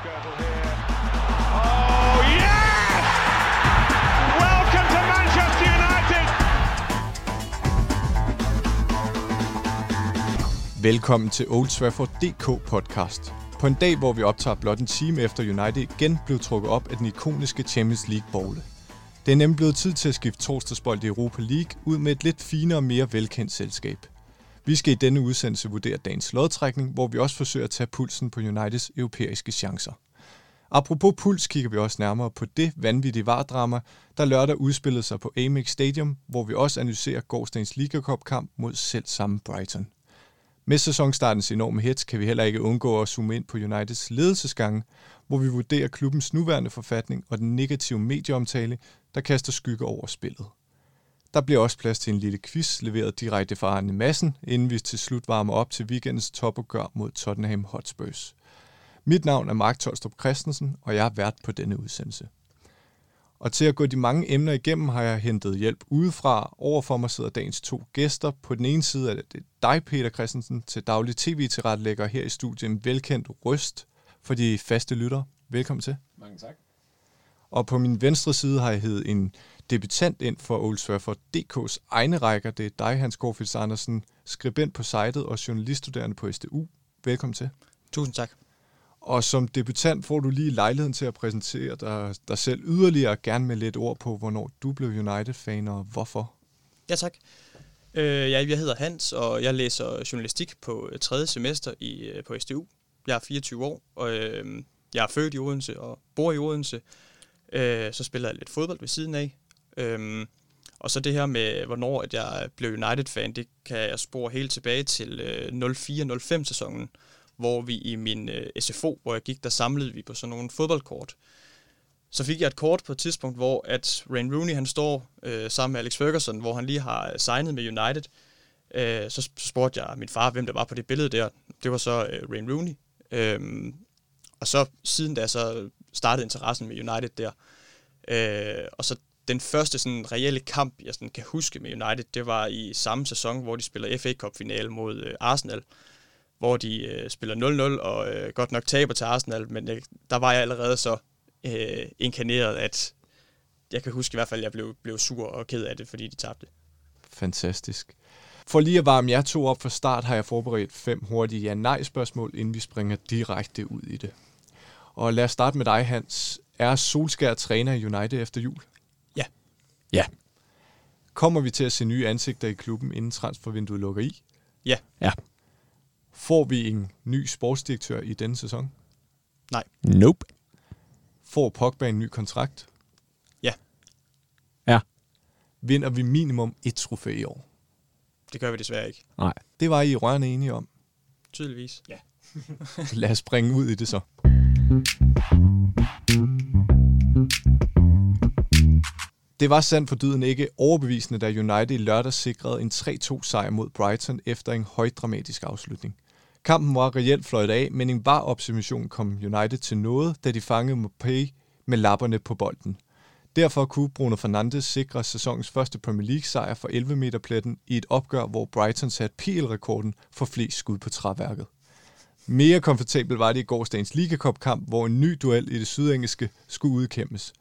Skirtle here. Oh, yes! Welcome to Manchester United! Velkommen til Old Trafford DK podcast. På en dag, hvor vi optager blot en time efter United igen blev trukket op af den ikoniske Champions League bowl. Det er nemlig blevet tid til at skifte torsdagsbold i Europa League ud med et lidt finere og mere velkendt selskab. Vi skal i denne udsendelse vurdere dagens lodtrækning, hvor vi også forsøger at tage pulsen på Uniteds europæiske chancer. Apropos puls kigger vi også nærmere på det vanvittige vardrama, der lørdag udspillede sig på Amex Stadium, hvor vi også analyserer gårdsdagens Liga Cup kamp mod selv samme Brighton. Med sæsonstartens enorme hits kan vi heller ikke undgå at zoome ind på Uniteds ledelsesgange, hvor vi vurderer klubbens nuværende forfatning og den negative medieomtale, der kaster skygge over spillet. Der bliver også plads til en lille quiz leveret direkte fra Arne Madsen, inden vi til slut varmer op til weekendens topopgør mod Tottenham Hotspurs. Mit navn er Mark Tolstrup Christensen, og jeg er vært på denne udsendelse. Og til at gå de mange emner igennem, har jeg hentet hjælp udefra. Overfor mig sidder dagens to gæster. På den ene side er det dig, Peter Christensen, til daglig tv-tilrettelægger her i studiet. En velkendt røst for de faste lyttere. Velkommen til. Mange tak. Og på min venstre side har jeg heddet en debutant ind for Old DK's egne rækker. Det er dig, Hans Gårdfils Andersen, skribent på sitet og journaliststuderende på SDU. Velkommen til. Tusind tak. Og som debutant får du lige lejligheden til at præsentere dig, dig selv yderligere, gerne med lidt ord på, hvornår du blev United-fan og hvorfor. Ja, tak. Øh, jeg, jeg hedder Hans, og jeg læser journalistik på øh, tredje semester i, øh, på SDU. Jeg er 24 år, og øh, jeg er født i Odense og bor i Odense. Øh, så spiller jeg lidt fodbold ved siden af. Øhm, og så det her med, hvornår at jeg blev United-fan, det kan jeg spore helt tilbage til øh, 04-05 sæsonen, hvor vi i min øh, SFO, hvor jeg gik, der samlede vi på sådan nogle fodboldkort. Så fik jeg et kort på et tidspunkt, hvor at Rain Rooney han står øh, sammen med Alex Ferguson, hvor han lige har signet med United. Øh, så spurgte jeg min far, hvem der var på det billede der. Det var så øh, Rain Rooney. Øh, og så siden da så startede interessen med United der. Øh, og så den første sådan reelle kamp, jeg sådan kan huske med United, det var i samme sæson, hvor de spiller FA Cup finale mod øh, Arsenal hvor de øh, spiller 0-0 og øh, godt nok taber til Arsenal, men jeg, der var jeg allerede så øh, inkarneret, at jeg kan huske i hvert fald, at jeg blev, blev sur og ked af det, fordi de tabte. Fantastisk. For lige at varme jer to op for start, har jeg forberedt fem hurtige ja-nej-spørgsmål, inden vi springer direkte ud i det. Og lad os starte med dig, Hans. Er Solskær træner i United efter jul? Ja. Kommer vi til at se nye ansigter i klubben, inden transfervinduet lukker i? Ja. Ja. Får vi en ny sportsdirektør i denne sæson? Nej. Nope. Får Pogba en ny kontrakt? Ja. Ja. Vinder vi minimum et trofæ i år? Det gør vi desværre ikke. Nej. Det var I rørende enige om. Tydeligvis. Ja. Lad os springe ud i det så. Det var sandt for dyden ikke overbevisende, da United i lørdag sikrede en 3-2 sejr mod Brighton efter en højdramatisk afslutning. Kampen var reelt fløjt af, men en var observation kom United til noget, da de fangede Mopé med lapperne på bolden. Derfor kunne Bruno Fernandes sikre sæsonens første Premier League sejr for 11 meter pletten i et opgør, hvor Brighton satte PL-rekorden for flest skud på træværket. Mere komfortabel var det i gårsdagens Liga Cup-kamp, hvor en ny duel i det sydengelske skulle udkæmpes.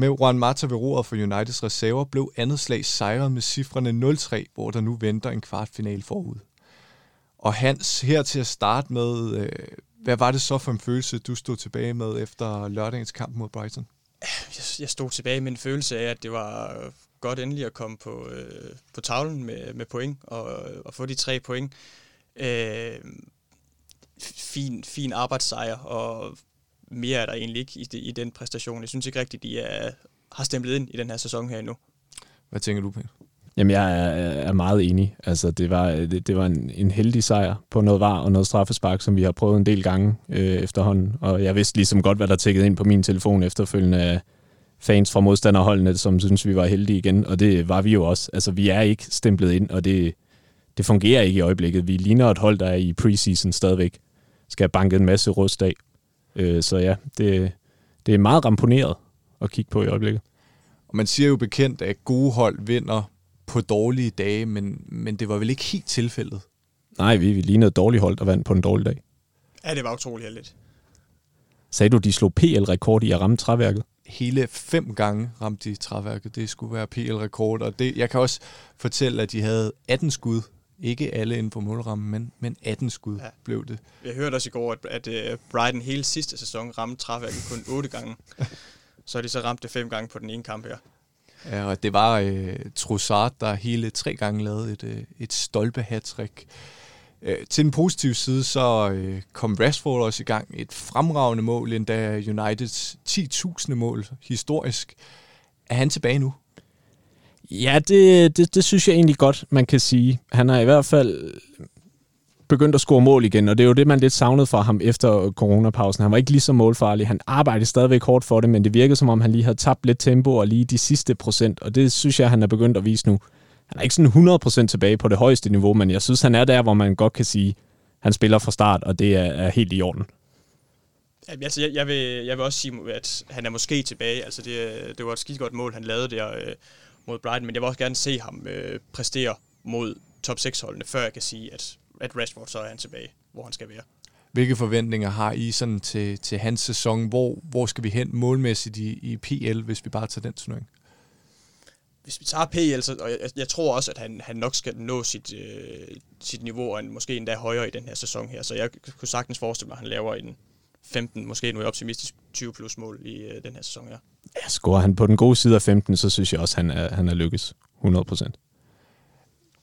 Med Juan Mata ved roret for Uniteds reserver blev andet slag sejret med cifrene 0-3, hvor der nu venter en kvartfinal forud. Og Hans, her til at starte med, øh, hvad var det så for en følelse, du stod tilbage med efter lørdagens kamp mod Brighton? Jeg, jeg stod tilbage med en følelse af, at det var øh, godt endelig at komme på, øh, på tavlen med, med point og, og få de tre point. Øh, fin, fin arbejdssejr, og mere er der egentlig ikke i, det, i den præstation. Jeg synes ikke rigtigt, de er, har stemplet ind i den her sæson her endnu. Hvad tænker du, Peter? Jamen, jeg er, er meget enig. Altså, det var, det, det var en, en heldig sejr på noget var og noget straffespark, som vi har prøvet en del gange øh, efterhånden. Og jeg vidste ligesom godt, hvad der tækkede ind på min telefon efterfølgende af fans fra modstanderholdene, som synes, vi var heldige igen. Og det var vi jo også. Altså, vi er ikke stemplet ind, og det, det fungerer ikke i øjeblikket. Vi ligner et hold, der er i preseason stadigvæk. Skal have banket en masse rust af. Øh, så ja, det, det er meget ramponeret at kigge på i øjeblikket. Og man siger jo bekendt, at gode hold vinder på dårlige dage, men, men det var vel ikke helt tilfældet? Nej, vi, vi lignede et dårligt hold, der vandt på en dårlig dag. Ja, det var utroligt heldigt. Sagde du, de slog PL-rekord i at ramme træværket? Hele fem gange ramte de træværket. Det skulle være PL-rekord. Og det, jeg kan også fortælle, at de havde 18 skud. Ikke alle inden for målrammen, men, men 18 skud ja. blev det. Jeg hørte også i går, at, at uh, Brighton hele sidste sæson ramte træværket kun 8 gange. så har de så ramt det fem gange på den ene kamp her. Ja, og det var uh, Trossard, der hele tre gange lavede et, uh, et stolpe -trick. Øh, til den positive side, så øh, kom Rashford også i gang. Et fremragende mål, endda Uniteds 10.000 mål historisk. Er han tilbage nu? Ja, det, det, det synes jeg egentlig godt, man kan sige. Han har i hvert fald begyndt at score mål igen, og det er jo det, man lidt savnede fra ham efter coronapausen. Han var ikke lige så målfarlig. Han arbejdede stadigvæk hårdt for det, men det virkede som om, han lige havde tabt lidt tempo og lige de sidste procent, og det synes jeg, han er begyndt at vise nu han er ikke sådan 100% tilbage på det højeste niveau, men jeg synes, han er der, hvor man godt kan sige, han spiller fra start, og det er, er helt i orden. Altså, jeg, jeg, vil, jeg vil også sige, at han er måske tilbage. Altså, det, det var et skidt godt mål, han lavede der øh, mod Brighton, men jeg vil også gerne se ham øh, præstere mod top 6-holdene, før jeg kan sige, at, at Rashford så er han tilbage, hvor han skal være. Hvilke forventninger har I sådan til, til hans sæson? Hvor, hvor skal vi hen målmæssigt i, i PL, hvis vi bare tager den turnering? hvis vi tager PL, så, og jeg, jeg tror også, at han, han nok skal nå sit, øh, sit niveau, og måske endda højere i den her sæson her. Så jeg kunne sagtens forestille mig, at han laver en 15, måske nu er optimistisk 20 plus mål i øh, den her sæson her. Ja, scorer han på den gode side af 15, så synes jeg også, at han er, han er lykkes 100%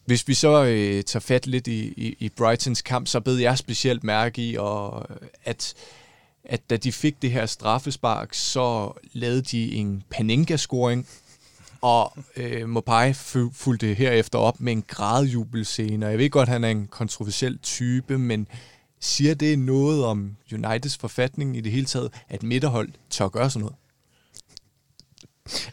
Hvis vi så øh, tager fat lidt i, i, i Brightons kamp, så bed jeg specielt mærke i, og, at, at da de fik det her straffespark, så lavede de en Panenka-scoring, og øh, Mopai fulgte herefter op med en gradjubelscene. Jeg ved godt, at han er en kontroversiel type, men siger det noget om Uniteds forfatning i det hele taget, at midterhold tør gøre sådan noget?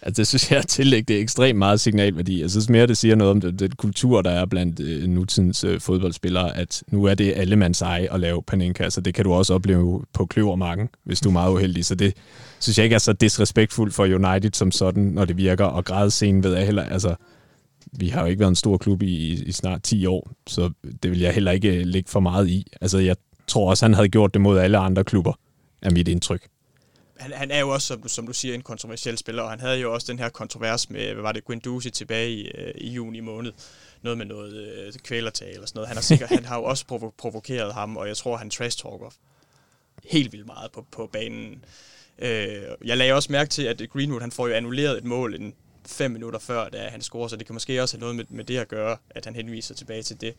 Altså, det synes jeg tillægger det ekstremt meget signalværdi. Jeg synes mere, det siger noget om den, den kultur, der er blandt øh, nutidens øh, fodboldspillere, at nu er det alle mands eje at lave panenka. så det kan du også opleve på kløvermarken, hvis du er meget uheldig. Så det synes jeg ikke er så disrespektfuldt for United som sådan, når det virker. Og grædscenen ved jeg heller, altså, vi har jo ikke været en stor klub i, i snart 10 år, så det vil jeg heller ikke øh, lægge for meget i. Altså, jeg tror også, han havde gjort det mod alle andre klubber, er mit indtryk han, han er jo også, som du, som du siger, en kontroversiel spiller, og han havde jo også den her kontrovers med, hvad var det, Guendouzi tilbage i, øh, i juni måned. Noget med noget øh, kvælertag eller sådan noget. Han har, sikkert, han har jo også provo- provokeret ham, og jeg tror, han trash-talker helt vildt meget på, på banen. Øh, jeg lagde også mærke til, at Greenwood han får jo annulleret et mål en fem minutter før, da han scorer, så det kan måske også have noget med, med det at gøre, at han henviser tilbage til det,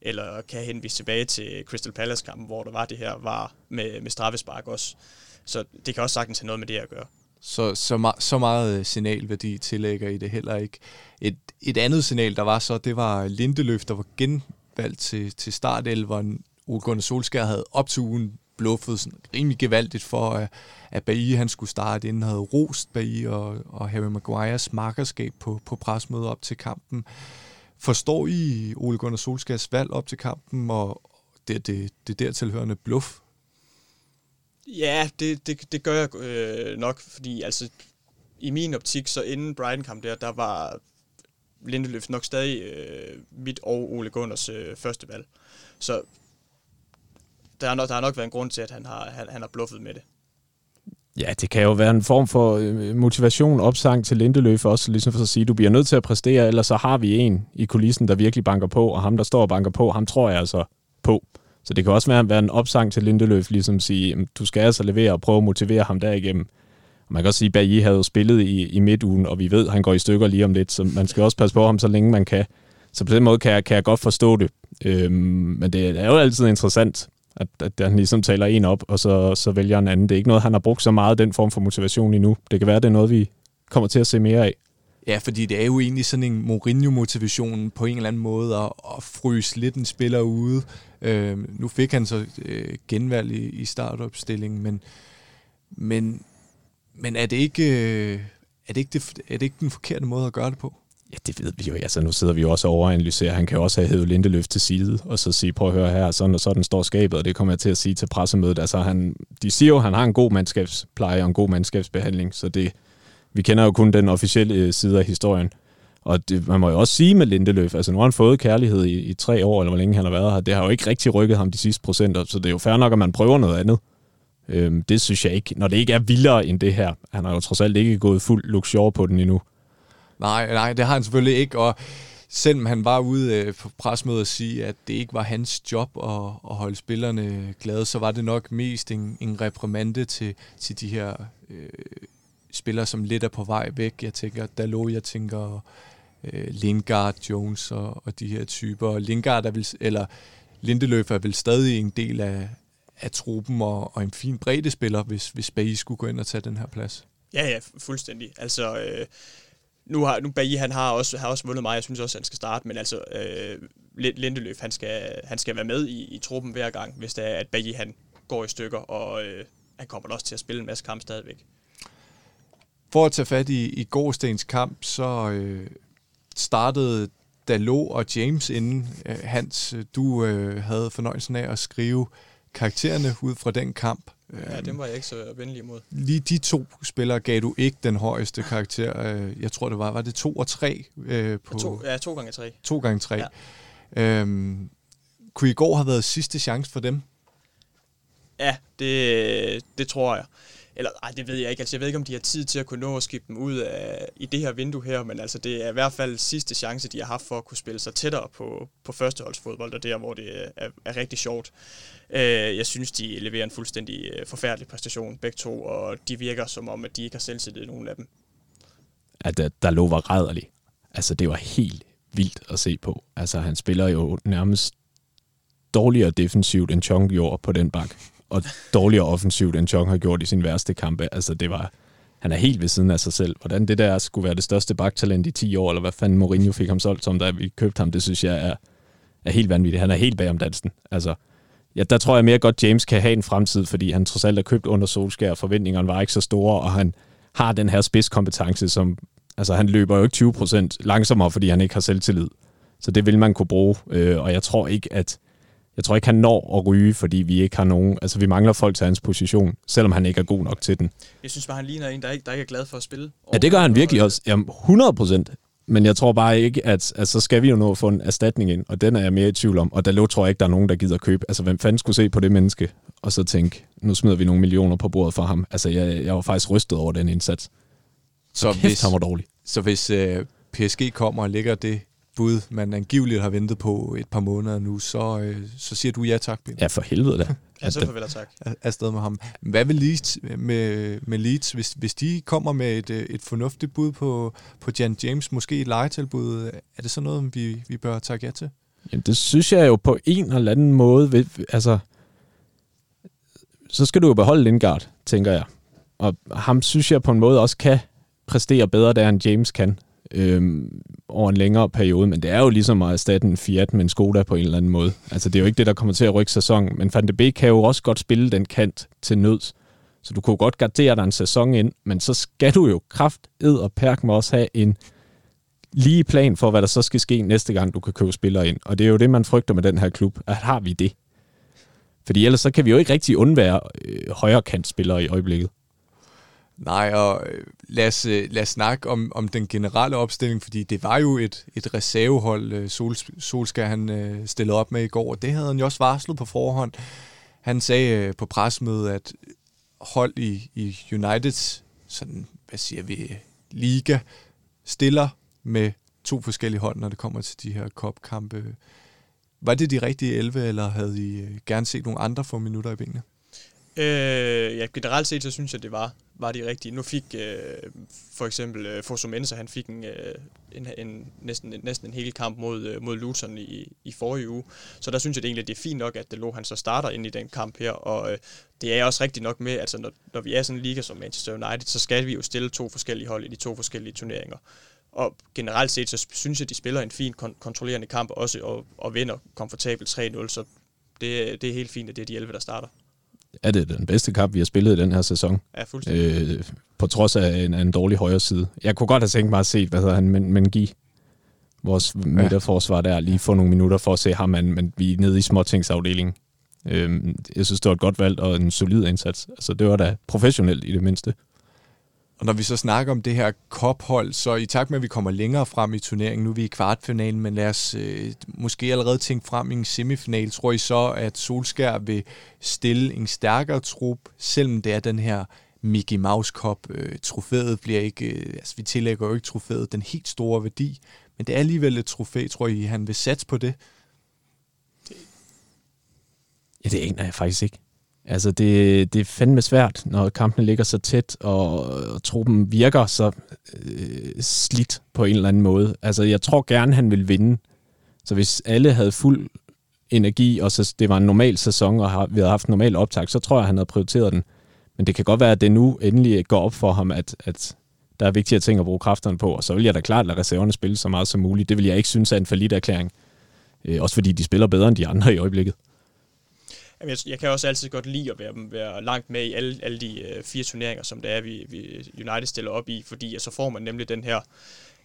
eller kan henvise tilbage til Crystal Palace-kampen, hvor der var det her var med, med straffespark også. Så det kan også sagtens have noget med det at gøre. Så, så, me- så meget øh, signalværdi tillægger I det heller ikke. Et, et andet signal, der var så, det var Lindeløf, der var genvalgt til, til startelveren. Ole Gunnar Solskjaer havde op til ugen bluffet sådan rimelig gevaldigt for, at, at Bailly han skulle starte inden, havde rost Bailly og, og Harry Maguires markerskab på, på presmødet op til kampen. Forstår I Ole Gunnar Solskjaers valg op til kampen, og det, det, det dertilhørende bluff? Ja, det, det, det gør jeg øh, nok, fordi altså, i min optik, så inden Brighton-kamp der, der var Lindeløf nok stadig øh, mit og Ole Gunners øh, første valg. Så der har, nok, der har nok været en grund til, at han har, han, han har bluffet med det. Ja, det kan jo være en form for øh, motivation, opsang til Lindeløf også, ligesom for at sige, du bliver nødt til at præstere, ellers så har vi en i kulissen, der virkelig banker på, og ham, der står og banker på, ham tror jeg altså på. Så det kan også være, være en opsang til Lindeløf, ligesom sige, du skal altså levere og prøve at motivere ham derigennem. Og man kan også sige, at Bailly havde jo spillet i, i midtugen, og vi ved, at han går i stykker lige om lidt, så man skal også passe på ham, så længe man kan. Så på den måde kan jeg, kan jeg godt forstå det. Øhm, men det er jo altid interessant, at, at han ligesom taler en op, og så, så vælger en anden. Det er ikke noget, han har brugt så meget, den form for motivation endnu. Det kan være, det er noget, vi kommer til at se mere af. Ja, fordi det er jo egentlig sådan en Mourinho-motivation på en eller anden måde at, at fryse lidt en spiller ude. Øh, nu fik han så øh, genvalg i, i startopstillingen, men, men, men er, det ikke, øh, er, det ikke det, er det ikke den forkerte måde at gøre det på? Ja, det ved vi jo. Altså, nu sidder vi jo også og overanalyserer. Han kan jo også have hævet Lindeløf til side, og så sige, prøv at høre her, sådan og sådan står skabet, og det kommer jeg til at sige til pressemødet. Altså, han, de siger jo, at han har en god mandskabspleje og en god mandskabsbehandling, så det, vi kender jo kun den officielle øh, side af historien. Og det, man må jo også sige med Lindeløf, altså nu har han fået kærlighed i, i tre år, eller hvor længe han har været her. Det har jo ikke rigtig rykket ham de sidste procenter, så det er jo fair nok, at man prøver noget andet. Øhm, det synes jeg ikke, når det ikke er vildere end det her. Han har jo trods alt ikke gået fuld luxure på den endnu. Nej, nej, det har han selvfølgelig ikke, og selvom han var ude øh, på presmødet og sige, at det ikke var hans job at, at holde spillerne glade, så var det nok mest en, en reprimande til, til de her øh, spillere, som lidt er på vej væk. Jeg tænker Dalot, jeg tænker øh, Lingard, Jones og, og de her typer. Lingard er vel, eller Lindeløf er vel stadig en del af, af truppen og, og en fin bredde spiller, hvis, hvis Bay skulle gå ind og tage den her plads. Ja, ja, fuldstændig. Altså, øh, nu har nu Bailly, han har også, har også vundet mig, jeg synes også, han skal starte, men altså, øh, Lindeløf, han skal, han skal være med i, i truppen hver gang, hvis det er, at Bailly, han går i stykker, og øh, han kommer også til at spille en masse kamp stadigvæk. For at tage fat i, i gårdstens kamp, så øh, startede Dalot og James inden. Øh, Hans, øh, du øh, havde fornøjelsen af at skrive karaktererne ud fra den kamp. Ja, dem var jeg ikke så venlig imod. Lige de to spillere gav du ikke den højeste karakter. Øh, jeg tror, det var, var det to og tre? Øh, på, ja, to, ja, to gange tre. To gange tre. Ja. Øhm, kunne i går have været sidste chance for dem? Ja, det, det tror jeg. Eller ej, det ved jeg ikke. Altså, jeg ved ikke, om de har tid til at kunne nå at skifte dem ud af, i det her vindue her, men altså, det er i hvert fald sidste chance, de har haft for at kunne spille sig tættere på, på førsteholdsfodbold, og der, hvor det er, er rigtig sjovt. Øh, jeg synes, de leverer en fuldstændig øh, forfærdelig præstation, begge to, og de virker som om, at de ikke har selvtillid, nogen af dem. At der, der lå var rædderlig. Altså, det var helt vildt at se på. Altså, han spiller jo nærmest dårligere defensivt, end Chong gjorde på den bak og dårligere offensivt, end Chong har gjort i sin værste kampe. Altså, det var, han er helt ved siden af sig selv. Hvordan det der skulle være det største baktalent i 10 år, eller hvad fanden Mourinho fik ham solgt som, da vi købte ham, det synes jeg er, er helt vanvittigt. Han er helt bag om dansen. Altså, ja, der tror jeg mere godt, James kan have en fremtid, fordi han trods alt er købt under solskær, og forventningerne var ikke så store, og han har den her spidskompetence, som altså, han løber jo ikke 20% langsommere, fordi han ikke har selvtillid. Så det vil man kunne bruge, øh, og jeg tror ikke, at jeg tror ikke, han når at ryge, fordi vi ikke har nogen... Altså, vi mangler folk til hans position, selvom han ikke er god nok til den. Jeg synes bare, han ligner en, der ikke, der ikke er glad for at spille. Ja, det gør han virkelig også. Jamen, 100 procent. Men jeg tror bare ikke, at, at så skal vi jo nå at få en erstatning ind, og den er jeg mere i tvivl om. Og der tror jeg ikke, der er nogen, der gider købe. Altså, hvem fanden skulle se på det menneske, og så tænke, nu smider vi nogle millioner på bordet for ham. Altså, jeg, jeg var faktisk rystet over den indsats. Så, så hvis, han var dårlig. Så hvis øh, PSG kommer og lægger det bud, man angiveligt har ventet på et par måneder nu, så, øh, så siger du ja tak, Ben. Ja, for helvede da. ja, så farvel tak. Afsted med ham. Hvad vil Leeds med, med Leeds, hvis, hvis de kommer med et, et fornuftigt bud på, på Jan James, måske et legetilbud, er det så noget, vi, vi bør tage ja til? Jamen, det synes jeg jo på en eller anden måde, ved, altså, så skal du jo beholde Lindgaard, tænker jeg. Og ham synes jeg på en måde også kan præstere bedre, der end James kan øhm, over en længere periode, men det er jo ligesom at erstatte en Fiat med en Skoda på en eller anden måde. Altså det er jo ikke det, der kommer til at rykke sæsonen, men Van de Beek kan jo også godt spille den kant til nøds. Så du kunne godt gardere dig en sæson ind, men så skal du jo kraft, ed og perk med også have en lige plan for, hvad der så skal ske næste gang, du kan købe spillere ind. Og det er jo det, man frygter med den her klub, at har vi det. Fordi ellers så kan vi jo ikke rigtig undvære øh, højre kantspillere i øjeblikket. Nej, og øh, lad os, øh, lad os snakke om, om den generelle opstilling, fordi det var jo et, et reservehold, øh, Sol, Solskjaer han stillede op med i går, og det havde han jo også varslet på forhånd. Han sagde på presmødet, at hold i, i United, sådan, hvad siger vi, liga, stiller med to forskellige hold, når det kommer til de her kopkampe. Var det de rigtige 11, eller havde I gerne set nogle andre få minutter i benene? Øh, ja, generelt set, så synes jeg, det var, var de rigtige. Nu fik øh, for eksempel øh, Fosumensa, han fik en, øh, en, en, næsten, en, næsten en hel kamp mod, øh, mod Luton i, i forrige uge. Så der synes jeg det egentlig, det er fint nok, at Delo han så starter ind i den kamp her. Og øh, det er også rigtigt nok med, altså når, når vi er sådan en liga som Manchester United, så skal vi jo stille to forskellige hold i de to forskellige turneringer. Og generelt set, så synes jeg, de spiller en fin kon- kontrollerende kamp også, og, og vinder komfortabelt 3-0, så det, det er helt fint, at det er de 11, der starter er det den bedste kamp, vi har spillet i den her sæson. Ja, fuldstændig. Øh, på trods af en, en dårlig højre side. Jeg kunne godt have tænkt mig at se, hvad hedder han, men, men give vores midterforsvar der, lige få nogle minutter for at se ham, men, men vi er nede i småtingsafdelingen. Øh, jeg synes, det var et godt valg og en solid indsats. Altså, det var da professionelt i det mindste. Og når vi så snakker om det her kophold, så i takt med, at vi kommer længere frem i turneringen, nu er vi i kvartfinalen, men lad os øh, måske allerede tænke frem i en semifinal, tror I så, at Solskær vil stille en stærkere trup, selvom det er den her Mickey Mouse Cup. Øh, trofæet bliver ikke, øh, altså vi tillægger jo ikke trofæet den helt store værdi, men det er alligevel et trofæ, tror I, han vil satse på det? Ja, det aner jeg faktisk ikke. Altså, det, det er fandme svært, når kampene ligger så tæt, og, og truppen virker så øh, slidt på en eller anden måde. Altså, jeg tror gerne, han vil vinde. Så hvis alle havde fuld energi, og så det var en normal sæson, og vi havde haft en normal optag, så tror jeg, han havde prioriteret den. Men det kan godt være, at det nu endelig går op for ham, at, at der er vigtige ting at bruge kræfterne på, og så vil jeg da klart lade reserverne spille så meget som muligt. Det vil jeg ikke synes er en forlidt erklæring. Øh, også fordi de spiller bedre end de andre i øjeblikket. Jeg, jeg kan også altid godt lide at være, være langt med i alle, alle de øh, fire turneringer, som det er, vi, vi United stiller op i, fordi så får man nemlig den her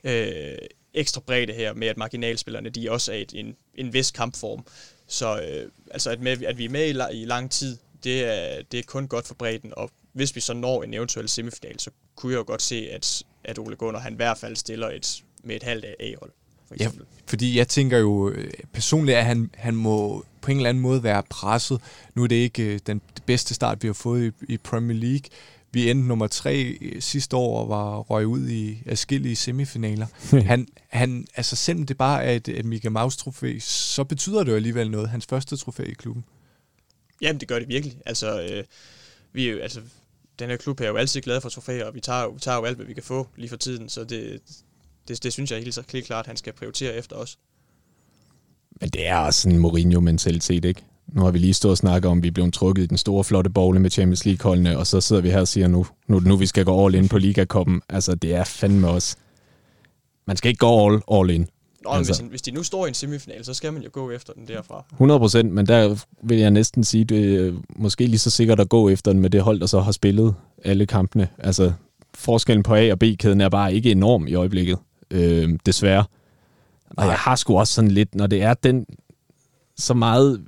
øh, ekstra bredde her med, at marginalspillerne de også er i en, en vis kampform. Så øh, altså at, med, at vi er med i, i lang tid, det er, det er kun godt for bredden, og hvis vi så når en eventuel semifinal, så kunne jeg jo godt se, at, at Ole Gunnar han i hvert fald stiller et, med et halvt A-hold. For ja, fordi jeg tænker jo øh, personligt, at han, han må på en eller anden måde være presset. Nu er det ikke øh, den bedste start, vi har fået i, i Premier League. Vi endte nummer tre øh, sidste år og var røg ud i adskillige semifinaler. han, han, altså selvom det bare er et, et Mickey Mouse-trofæ, så betyder det jo alligevel noget. Hans første trofæ i klubben. Jamen, det gør det virkelig. Altså, øh, vi er jo, altså, den her klub er jo altid glad for trofæer, og vi tager, vi tager jo alt, hvad vi kan få lige for tiden, så det, det, det synes jeg helt så klart, at han skal prioritere efter os. Men det er også sådan en Mourinho-mentalitet, ikke? Nu har vi lige stået og snakket om, at vi blevet trukket i den store, flotte bogle med Champions League-holdene, og så sidder vi her og siger, nu, nu, nu vi skal gå all in på Liga-koppen. Altså, det er fandme også... Man skal ikke gå all, all in. Nå, altså, hvis, hvis de nu står i en semifinal, så skal man jo gå efter den derfra. 100 procent, men der vil jeg næsten sige, det er måske lige så sikkert at gå efter den med det hold, der så har spillet alle kampene. Altså, forskellen på A- og B-kæden er bare ikke enorm i øjeblikket, øh, desværre. Og jeg har sgu også sådan lidt, når det er den så meget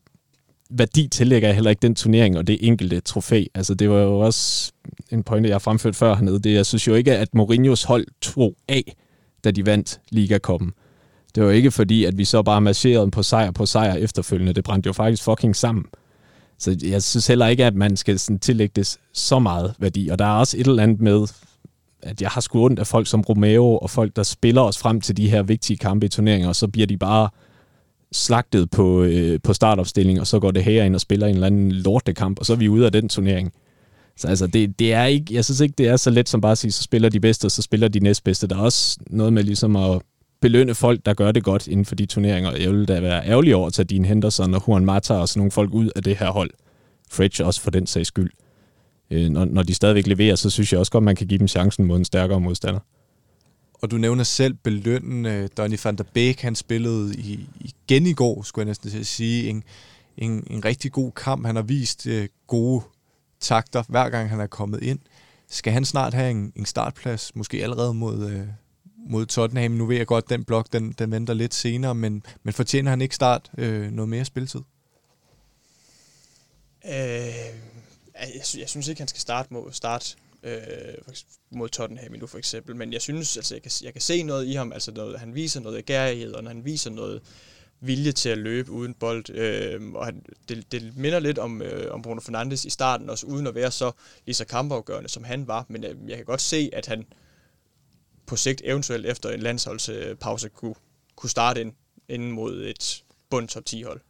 værdi tillægger jeg heller ikke den turnering og det enkelte trofæ. Altså, det var jo også en pointe, jeg har fremført før hernede. Det, jeg synes jo ikke, at Mourinhos hold tog af, da de vandt Liga-koppen. Det var ikke fordi, at vi så bare marcherede på sejr på sejr efterfølgende. Det brændte jo faktisk fucking sammen. Så jeg synes heller ikke, at man skal sådan tillægge det så meget værdi. Og der er også et eller andet med, at jeg har sgu ondt af folk som Romeo og folk, der spiller os frem til de her vigtige kampe i turneringer, og så bliver de bare slagtet på, øh, på startopstilling, og så går det her ind og spiller en eller anden lortekamp, og så er vi ude af den turnering. Så altså, det, det er ikke, jeg synes ikke, det er så let som bare at sige, så spiller de bedste, og så spiller de næstbedste. Der er også noget med ligesom at belønne folk, der gør det godt inden for de turneringer. Jeg ville da være ærgerlig over at tage Dean Henderson og Juan Mata og sådan nogle folk ud af det her hold. Fridge også for den sags skyld. Øh, når, når de stadigvæk leverer, så synes jeg også godt, man kan give dem chancen mod en stærkere modstander. Og du nævner selv belønnen. Donny van der Beek, han spillede i, igen i går, skulle jeg næsten til at sige. En, en, en rigtig god kamp. Han har vist øh, gode takter, hver gang han er kommet ind. Skal han snart have en, en startplads, måske allerede mod, øh, mod Tottenham? Nu ved jeg godt, den blok den, den venter lidt senere, men, men fortjener han ikke start øh, noget mere spilletid? Øh, jeg, jeg synes ikke, han skal starte mod start øh, mod Tottenham nu for eksempel, men jeg synes, altså jeg kan, jeg kan se noget i ham, altså noget, han viser noget gærighed, og når han viser noget vilje til at løbe uden bold, øh, og han, det, det minder lidt om, øh, om Bruno Fernandes i starten, også uden at være så lige så kampafgørende, som han var, men øh, jeg kan godt se, at han på sigt eventuelt efter en landsholdspause kunne, kunne starte ind, ind mod et bund top 10 hold.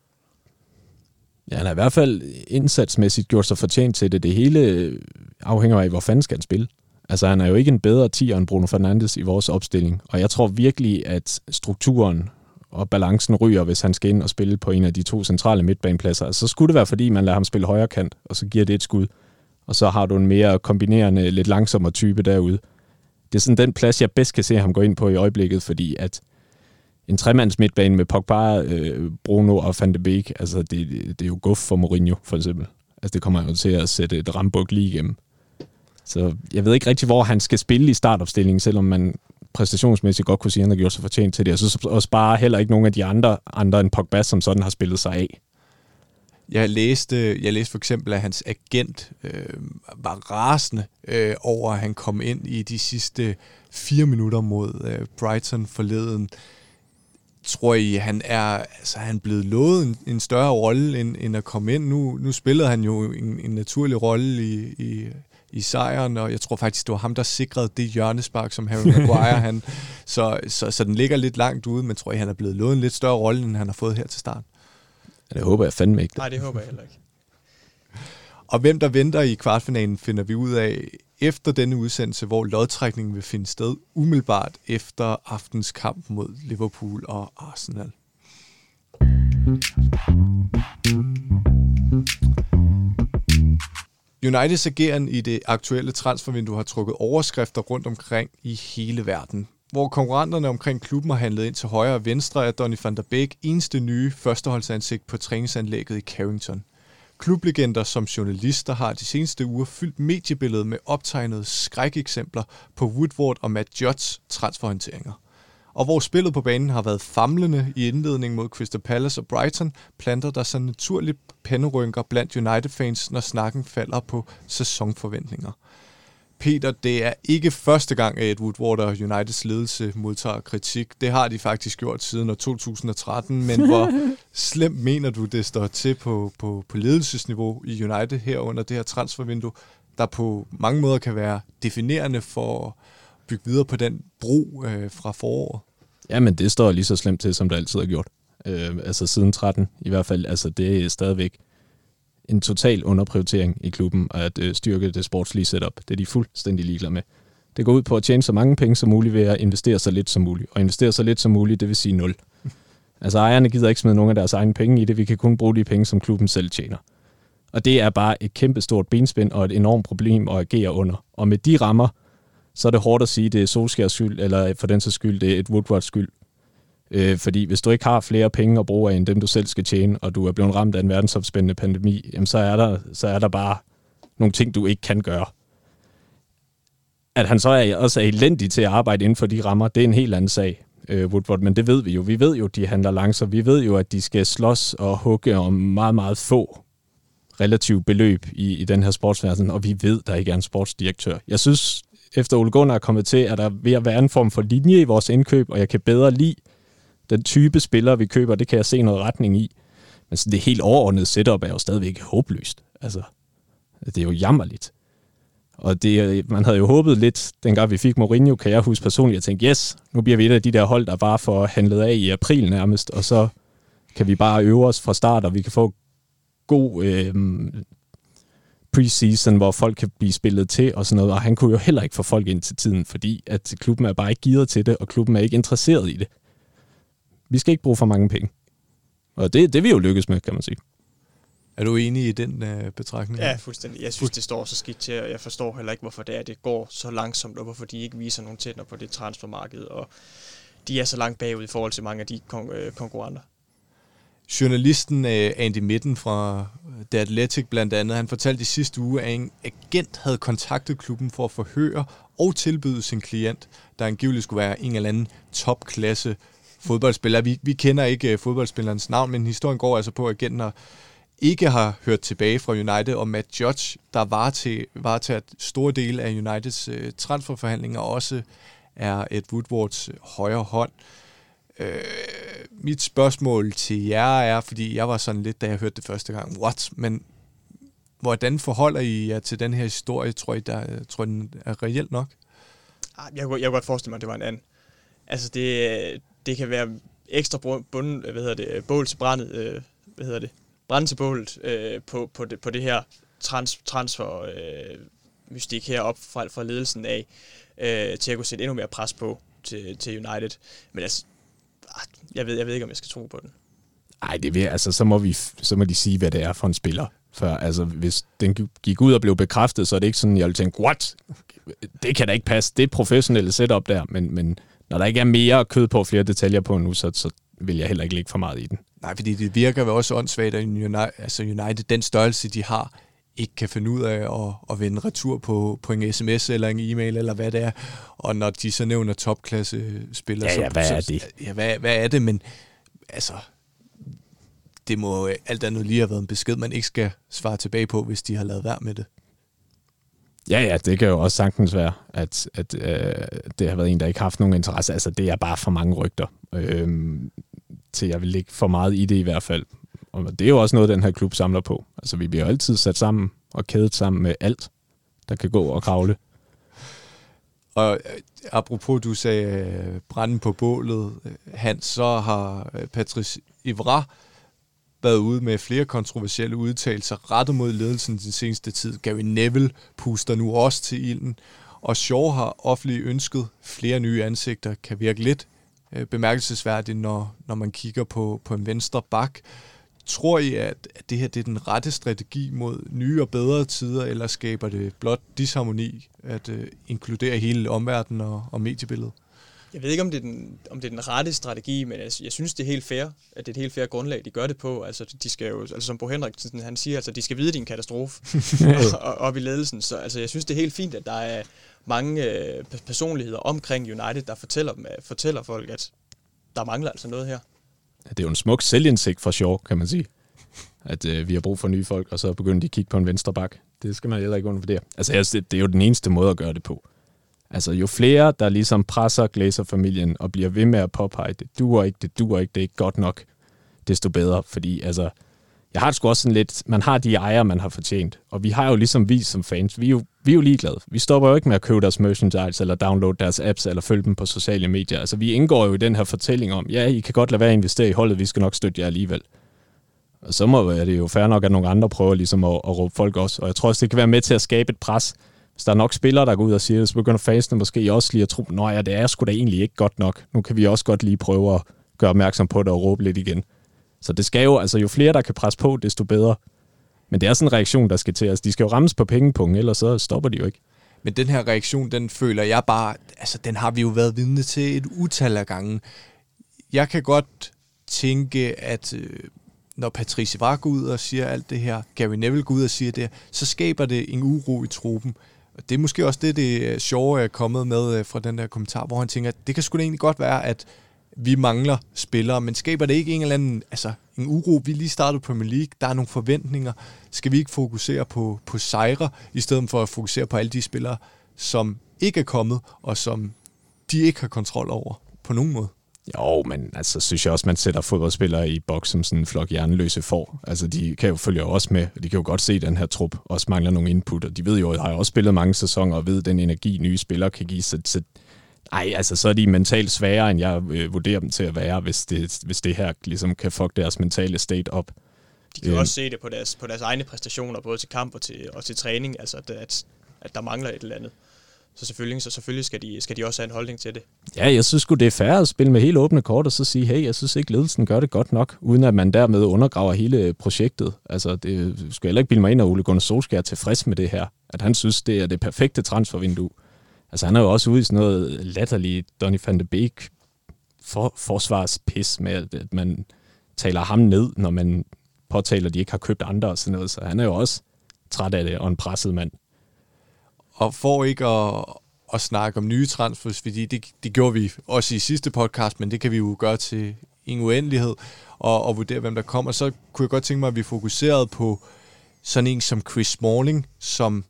Ja, han har i hvert fald indsatsmæssigt gjort sig fortjent til det. Det hele afhænger af, hvor fanden skal han spille. Altså, han er jo ikke en bedre 10'er end Bruno Fernandes i vores opstilling. Og jeg tror virkelig, at strukturen og balancen ryger, hvis han skal ind og spille på en af de to centrale midtbanepladser. Altså, så skulle det være, fordi man lader ham spille højre kant, og så giver det et skud. Og så har du en mere kombinerende, lidt langsommere type derude. Det er sådan den plads, jeg bedst kan se ham gå ind på i øjeblikket, fordi at en tremands midtbane med Pogba, øh, Bruno og Van de Beek, altså det, det er jo guf for Mourinho, for eksempel. Altså det kommer jo til at sætte et rambuk lige igennem. Så jeg ved ikke rigtig, hvor han skal spille i startopstillingen, selvom man præstationsmæssigt godt kunne sige, at han har gjort sig fortjent til det. Jeg synes også bare heller ikke nogen af de andre, andre end Pogba, som sådan har spillet sig af. Jeg læste, jeg læste for eksempel, at hans agent øh, var rasende øh, over, at han kom ind i de sidste fire minutter mod øh, Brighton forleden. Tror I, han er, altså, han er blevet lovet en, en større rolle, end, end at komme ind? Nu, nu spillede han jo en, en naturlig rolle i, i, i sejren, og jeg tror faktisk, det var ham, der sikrede det hjørnespark, som Harry Maguire, han, så, så, så den ligger lidt langt ude, men tror jeg, han er blevet lovet en lidt større rolle, end han har fået her til start. Ja, det håber jeg fandme ikke. Nej, det håber jeg heller ikke. Og hvem der venter i kvartfinalen, finder vi ud af efter denne udsendelse, hvor lodtrækningen vil finde sted umiddelbart efter aftens kamp mod Liverpool og Arsenal. Uniteds ageren i det aktuelle transfervindue har trukket overskrifter rundt omkring i hele verden. Hvor konkurrenterne omkring klubben har handlet ind til højre og venstre, er Donny van der Beek eneste nye førsteholdsansigt på træningsanlægget i Carrington. Klublegender som journalister har de seneste uger fyldt mediebilledet med optegnede skrækeksempler på Woodward og Matt Judds transferhåndteringer. Og hvor spillet på banen har været famlende i indledningen mod Crystal Palace og Brighton, planter der sig naturligt panderynker blandt United-fans, når snakken falder på sæsonforventninger. Peter, det er ikke første gang, at Woodward og Uniteds ledelse modtager kritik. Det har de faktisk gjort siden 2013, men hvor slemt mener du, det står til på, på, på ledelsesniveau i United her under det her transfervindue, der på mange måder kan være definerende for at bygge videre på den bro øh, fra foråret? Jamen, det står lige så slemt til, som det altid har gjort. Øh, altså siden 13 i hvert fald. Altså, det er stadigvæk en total underprioritering i klubben at øh, styrke det sportslige setup. Det er de fuldstændig ligeglade med. Det går ud på at tjene så mange penge som muligt ved at investere så lidt som muligt. Og investere så lidt som muligt, det vil sige nul. Altså ejerne gider ikke smide nogen af deres egne penge i det. Vi kan kun bruge de penge, som klubben selv tjener. Og det er bare et kæmpe stort benspænd og et enormt problem at agere under. Og med de rammer, så er det hårdt at sige, at det er Solskjærs skyld, eller for den så skyld, det er et Woodwards skyld. Øh, fordi hvis du ikke har flere penge at bruge af, end dem du selv skal tjene, og du er blevet ramt af en verdensomspændende pandemi, jamen så er der, så er der bare nogle ting, du ikke kan gøre. At han så er, også er elendig til at arbejde inden for de rammer, det er en helt anden sag, øh, Woodward, men det ved vi jo. Vi ved jo, at de handler langsomt. Vi ved jo, at de skal slås og hugge om meget, meget få relativt beløb i, i den her sportsverden, og vi ved, der ikke er en sportsdirektør. Jeg synes, efter Ole Gunnar er kommet til, at der ved at være en form for linje i vores indkøb, og jeg kan bedre lide den type spillere, vi køber, det kan jeg se noget retning i. Men sådan det helt overordnede setup er jo stadigvæk håbløst. Altså, det er jo jammerligt. Og det, man havde jo håbet lidt, dengang vi fik Mourinho, kan jeg huske personligt, at tænke, yes, nu bliver vi et af de der hold, der bare får handlet af i april nærmest, og så kan vi bare øve os fra start, og vi kan få god øh, preseason, hvor folk kan blive spillet til og sådan noget, og han kunne jo heller ikke få folk ind til tiden, fordi at klubben er bare ikke givet til det, og klubben er ikke interesseret i det. Vi skal ikke bruge for mange penge. Og det, det vi jo lykkes med, kan man sige. Er du enig i den øh, betragtning? Ja, fuldstændig. Jeg synes, det står så skidt til, og jeg forstår heller ikke, hvorfor det er, det går så langsomt, og hvorfor de ikke viser nogen tænder på det transfermarked, og de er så langt bagud i forhold til mange af de kon- øh, konkurrenter. Journalisten øh, Andy Mitten fra The Athletic blandt andet, han fortalte i sidste uge, at en agent havde kontaktet klubben for at forhøre og tilbyde sin klient, der angiveligt skulle være en eller anden topklasse fodboldspiller. Vi, vi kender ikke øh, fodboldspillerens navn, men historien går altså på, at agenten ikke har hørt tilbage fra United, og Matt Judge, der var til, var til at store dele af Uniteds øh, transferforhandlinger, også er et Woodwards øh, højre hånd. Øh, mit spørgsmål til jer er, fordi jeg var sådan lidt, da jeg hørte det første gang, what? Men hvordan forholder I jer til den her historie? Tror I, der, tror I den er reelt nok? Ah, jeg kunne, jeg kunne godt forestille mig, at det var en anden. Altså, det, det kan være ekstra bund, hvad hedder det, øh, bål til brændet, øh, hvad hedder det, brænde til bålet øh, på, på, det, på det her trans, transfer øh, mystik herop fra, fra ledelsen af, øh, til at kunne sætte endnu mere pres på til, til United. Men altså, ah, jeg ved, jeg ved ikke, om jeg skal tro på den. Nej, det vil, altså, så må, vi, så må de sige, hvad det er for en spiller. For altså, hvis den gik ud og blev bekræftet, så er det ikke sådan, jeg ville tænke, what? Det kan da ikke passe. Det er setup der, men, men når der ikke er mere kød på, flere detaljer på nu, så, så vil jeg heller ikke lægge for meget i den. Nej, fordi det virker vel også åndssvagt, at United, altså United, den størrelse, de har, ikke kan finde ud af at, at vende retur på, på en sms eller en e-mail eller hvad det er. Og når de så nævner topklasse spillere, ja, ja, så, hvad så, er det? Ja, hvad, hvad er det? Men altså, det må alt andet lige have været en besked, man ikke skal svare tilbage på, hvis de har lavet værd med det. Ja, ja, det kan jo også sagtens være, at, at øh, det har været en, der ikke har haft nogen interesse. Altså, det er bare for mange rygter, øh, til jeg vil ligge for meget i det i hvert fald. Og det er jo også noget, den her klub samler på. Altså, vi bliver altid sat sammen og kædet sammen med alt, der kan gå og kravle. Og øh, apropos, du sagde øh, branden på bålet, øh, Hans, så har Patrice Ivra været ude med flere kontroversielle udtalelser rettet mod ledelsen den seneste tid. Gary Neville puster nu også til ilden, og Shaw har offentligt ønsket flere nye ansigter, kan virke lidt øh, bemærkelsesværdigt, når, når man kigger på, på en venstre bak. Tror I, at, at det her det er den rette strategi mod nye og bedre tider, eller skaber det blot disharmoni at øh, inkludere hele omverdenen og, og mediebilledet? Jeg ved ikke, om det, er den, om det er den rette strategi, men jeg, jeg synes, det er helt fair, at det er et helt fair grundlag, de gør det på. Altså, de skal jo, altså som Bo Henriksen, han siger, altså, de skal vide, en katastrofe op i ledelsen. Så altså, jeg synes, det er helt fint, at der er mange øh, personligheder omkring United, der fortæller, dem, fortæller folk, at der mangler altså noget her. Ja, det er jo en smuk selvindsigt for Shaw, kan man sige. At øh, vi har brug for nye folk, og så begynder de at kigge på en venstre bak. Det skal man heller ikke undervurdere. Altså, jeg, det, det er jo den eneste måde at gøre det på. Altså, jo flere, der ligesom presser Glazer-familien og bliver ved med at påpege, det duer ikke, det duer ikke, det er ikke godt nok, desto bedre. Fordi, altså, jeg har det sgu også sådan lidt, man har de ejere, man har fortjent. Og vi har jo ligesom vi som fans, vi er jo, vi er jo ligeglade. Vi stopper jo ikke med at købe deres merchandise, eller downloade deres apps, eller følge dem på sociale medier. Altså, vi indgår jo i den her fortælling om, ja, I kan godt lade være at investere i holdet, vi skal nok støtte jer alligevel. Og så må det jo fair nok, at nogle andre prøver ligesom at, at råbe folk også. Og jeg tror også, det kan være med til at skabe et pres, så der er nok spillere, der går ud og siger så begynder fansene måske også lige at tro, nej, ja, det er sgu da egentlig ikke godt nok. Nu kan vi også godt lige prøve at gøre opmærksom på det og råbe lidt igen. Så det skal jo, altså jo flere, der kan presse på, desto bedre. Men det er sådan en reaktion, der skal til. Altså, de skal jo rammes på pengepunkten, ellers så stopper de jo ikke. Men den her reaktion, den føler jeg bare, altså den har vi jo været vidne til et utal af gange. Jeg kan godt tænke, at øh, når Patrice Vara går ud og siger alt det her, Gary Neville går ud og siger det, så skaber det en uro i truppen. Og det er måske også det, det øh, sjove er kommet med øh, fra den der kommentar, hvor han tænker, at det kan sgu da egentlig godt være, at vi mangler spillere, men skaber det ikke en eller anden altså, en uro? Vi lige startede Premier League, der er nogle forventninger. Skal vi ikke fokusere på, på sejre, i stedet for at fokusere på alle de spillere, som ikke er kommet, og som de ikke har kontrol over på nogen måde? Jo, men altså, synes jeg også, man sætter fodboldspillere i boks som sådan en flok hjerneløse får. Altså, de kan jo følge også med, og de kan jo godt se, at den her trup også mangler nogle input, og de ved jo, at har også spillet mange sæsoner, og ved, den energi, nye spillere kan give. Så, så ej, altså, så er de mentalt sværere, end jeg øh, vurderer dem til at være, hvis det, hvis det her ligesom kan fuck deres mentale state op. De kan øh. også se det på deres, på deres egne præstationer, både til kamp og til, og til træning, altså at, at, at der mangler et eller andet. Så selvfølgelig, så selvfølgelig skal, de, skal de også have en holdning til det. Ja, jeg synes det er fair at spille med helt åbne kort og så sige, hey, jeg synes ikke, ledelsen gør det godt nok, uden at man dermed undergraver hele projektet. Altså, det skal heller ikke bilde mig ind, at Ole Gunnar Solskjaer er tilfreds med det her. At han synes, det er det perfekte transfervindue. Altså, han er jo også ude i sådan noget latterligt Donny van de Beek for, forsvarspis med, at man taler ham ned, når man påtaler, at de ikke har købt andre og sådan noget. Så han er jo også træt af det, og en presset mand. Og for ikke at, at snakke om nye transfers, fordi det, det gjorde vi også i sidste podcast, men det kan vi jo gøre til en uendelighed, og, og vurdere, hvem der kommer, så kunne jeg godt tænke mig, at vi fokuserede på sådan en som Chris Smalling, som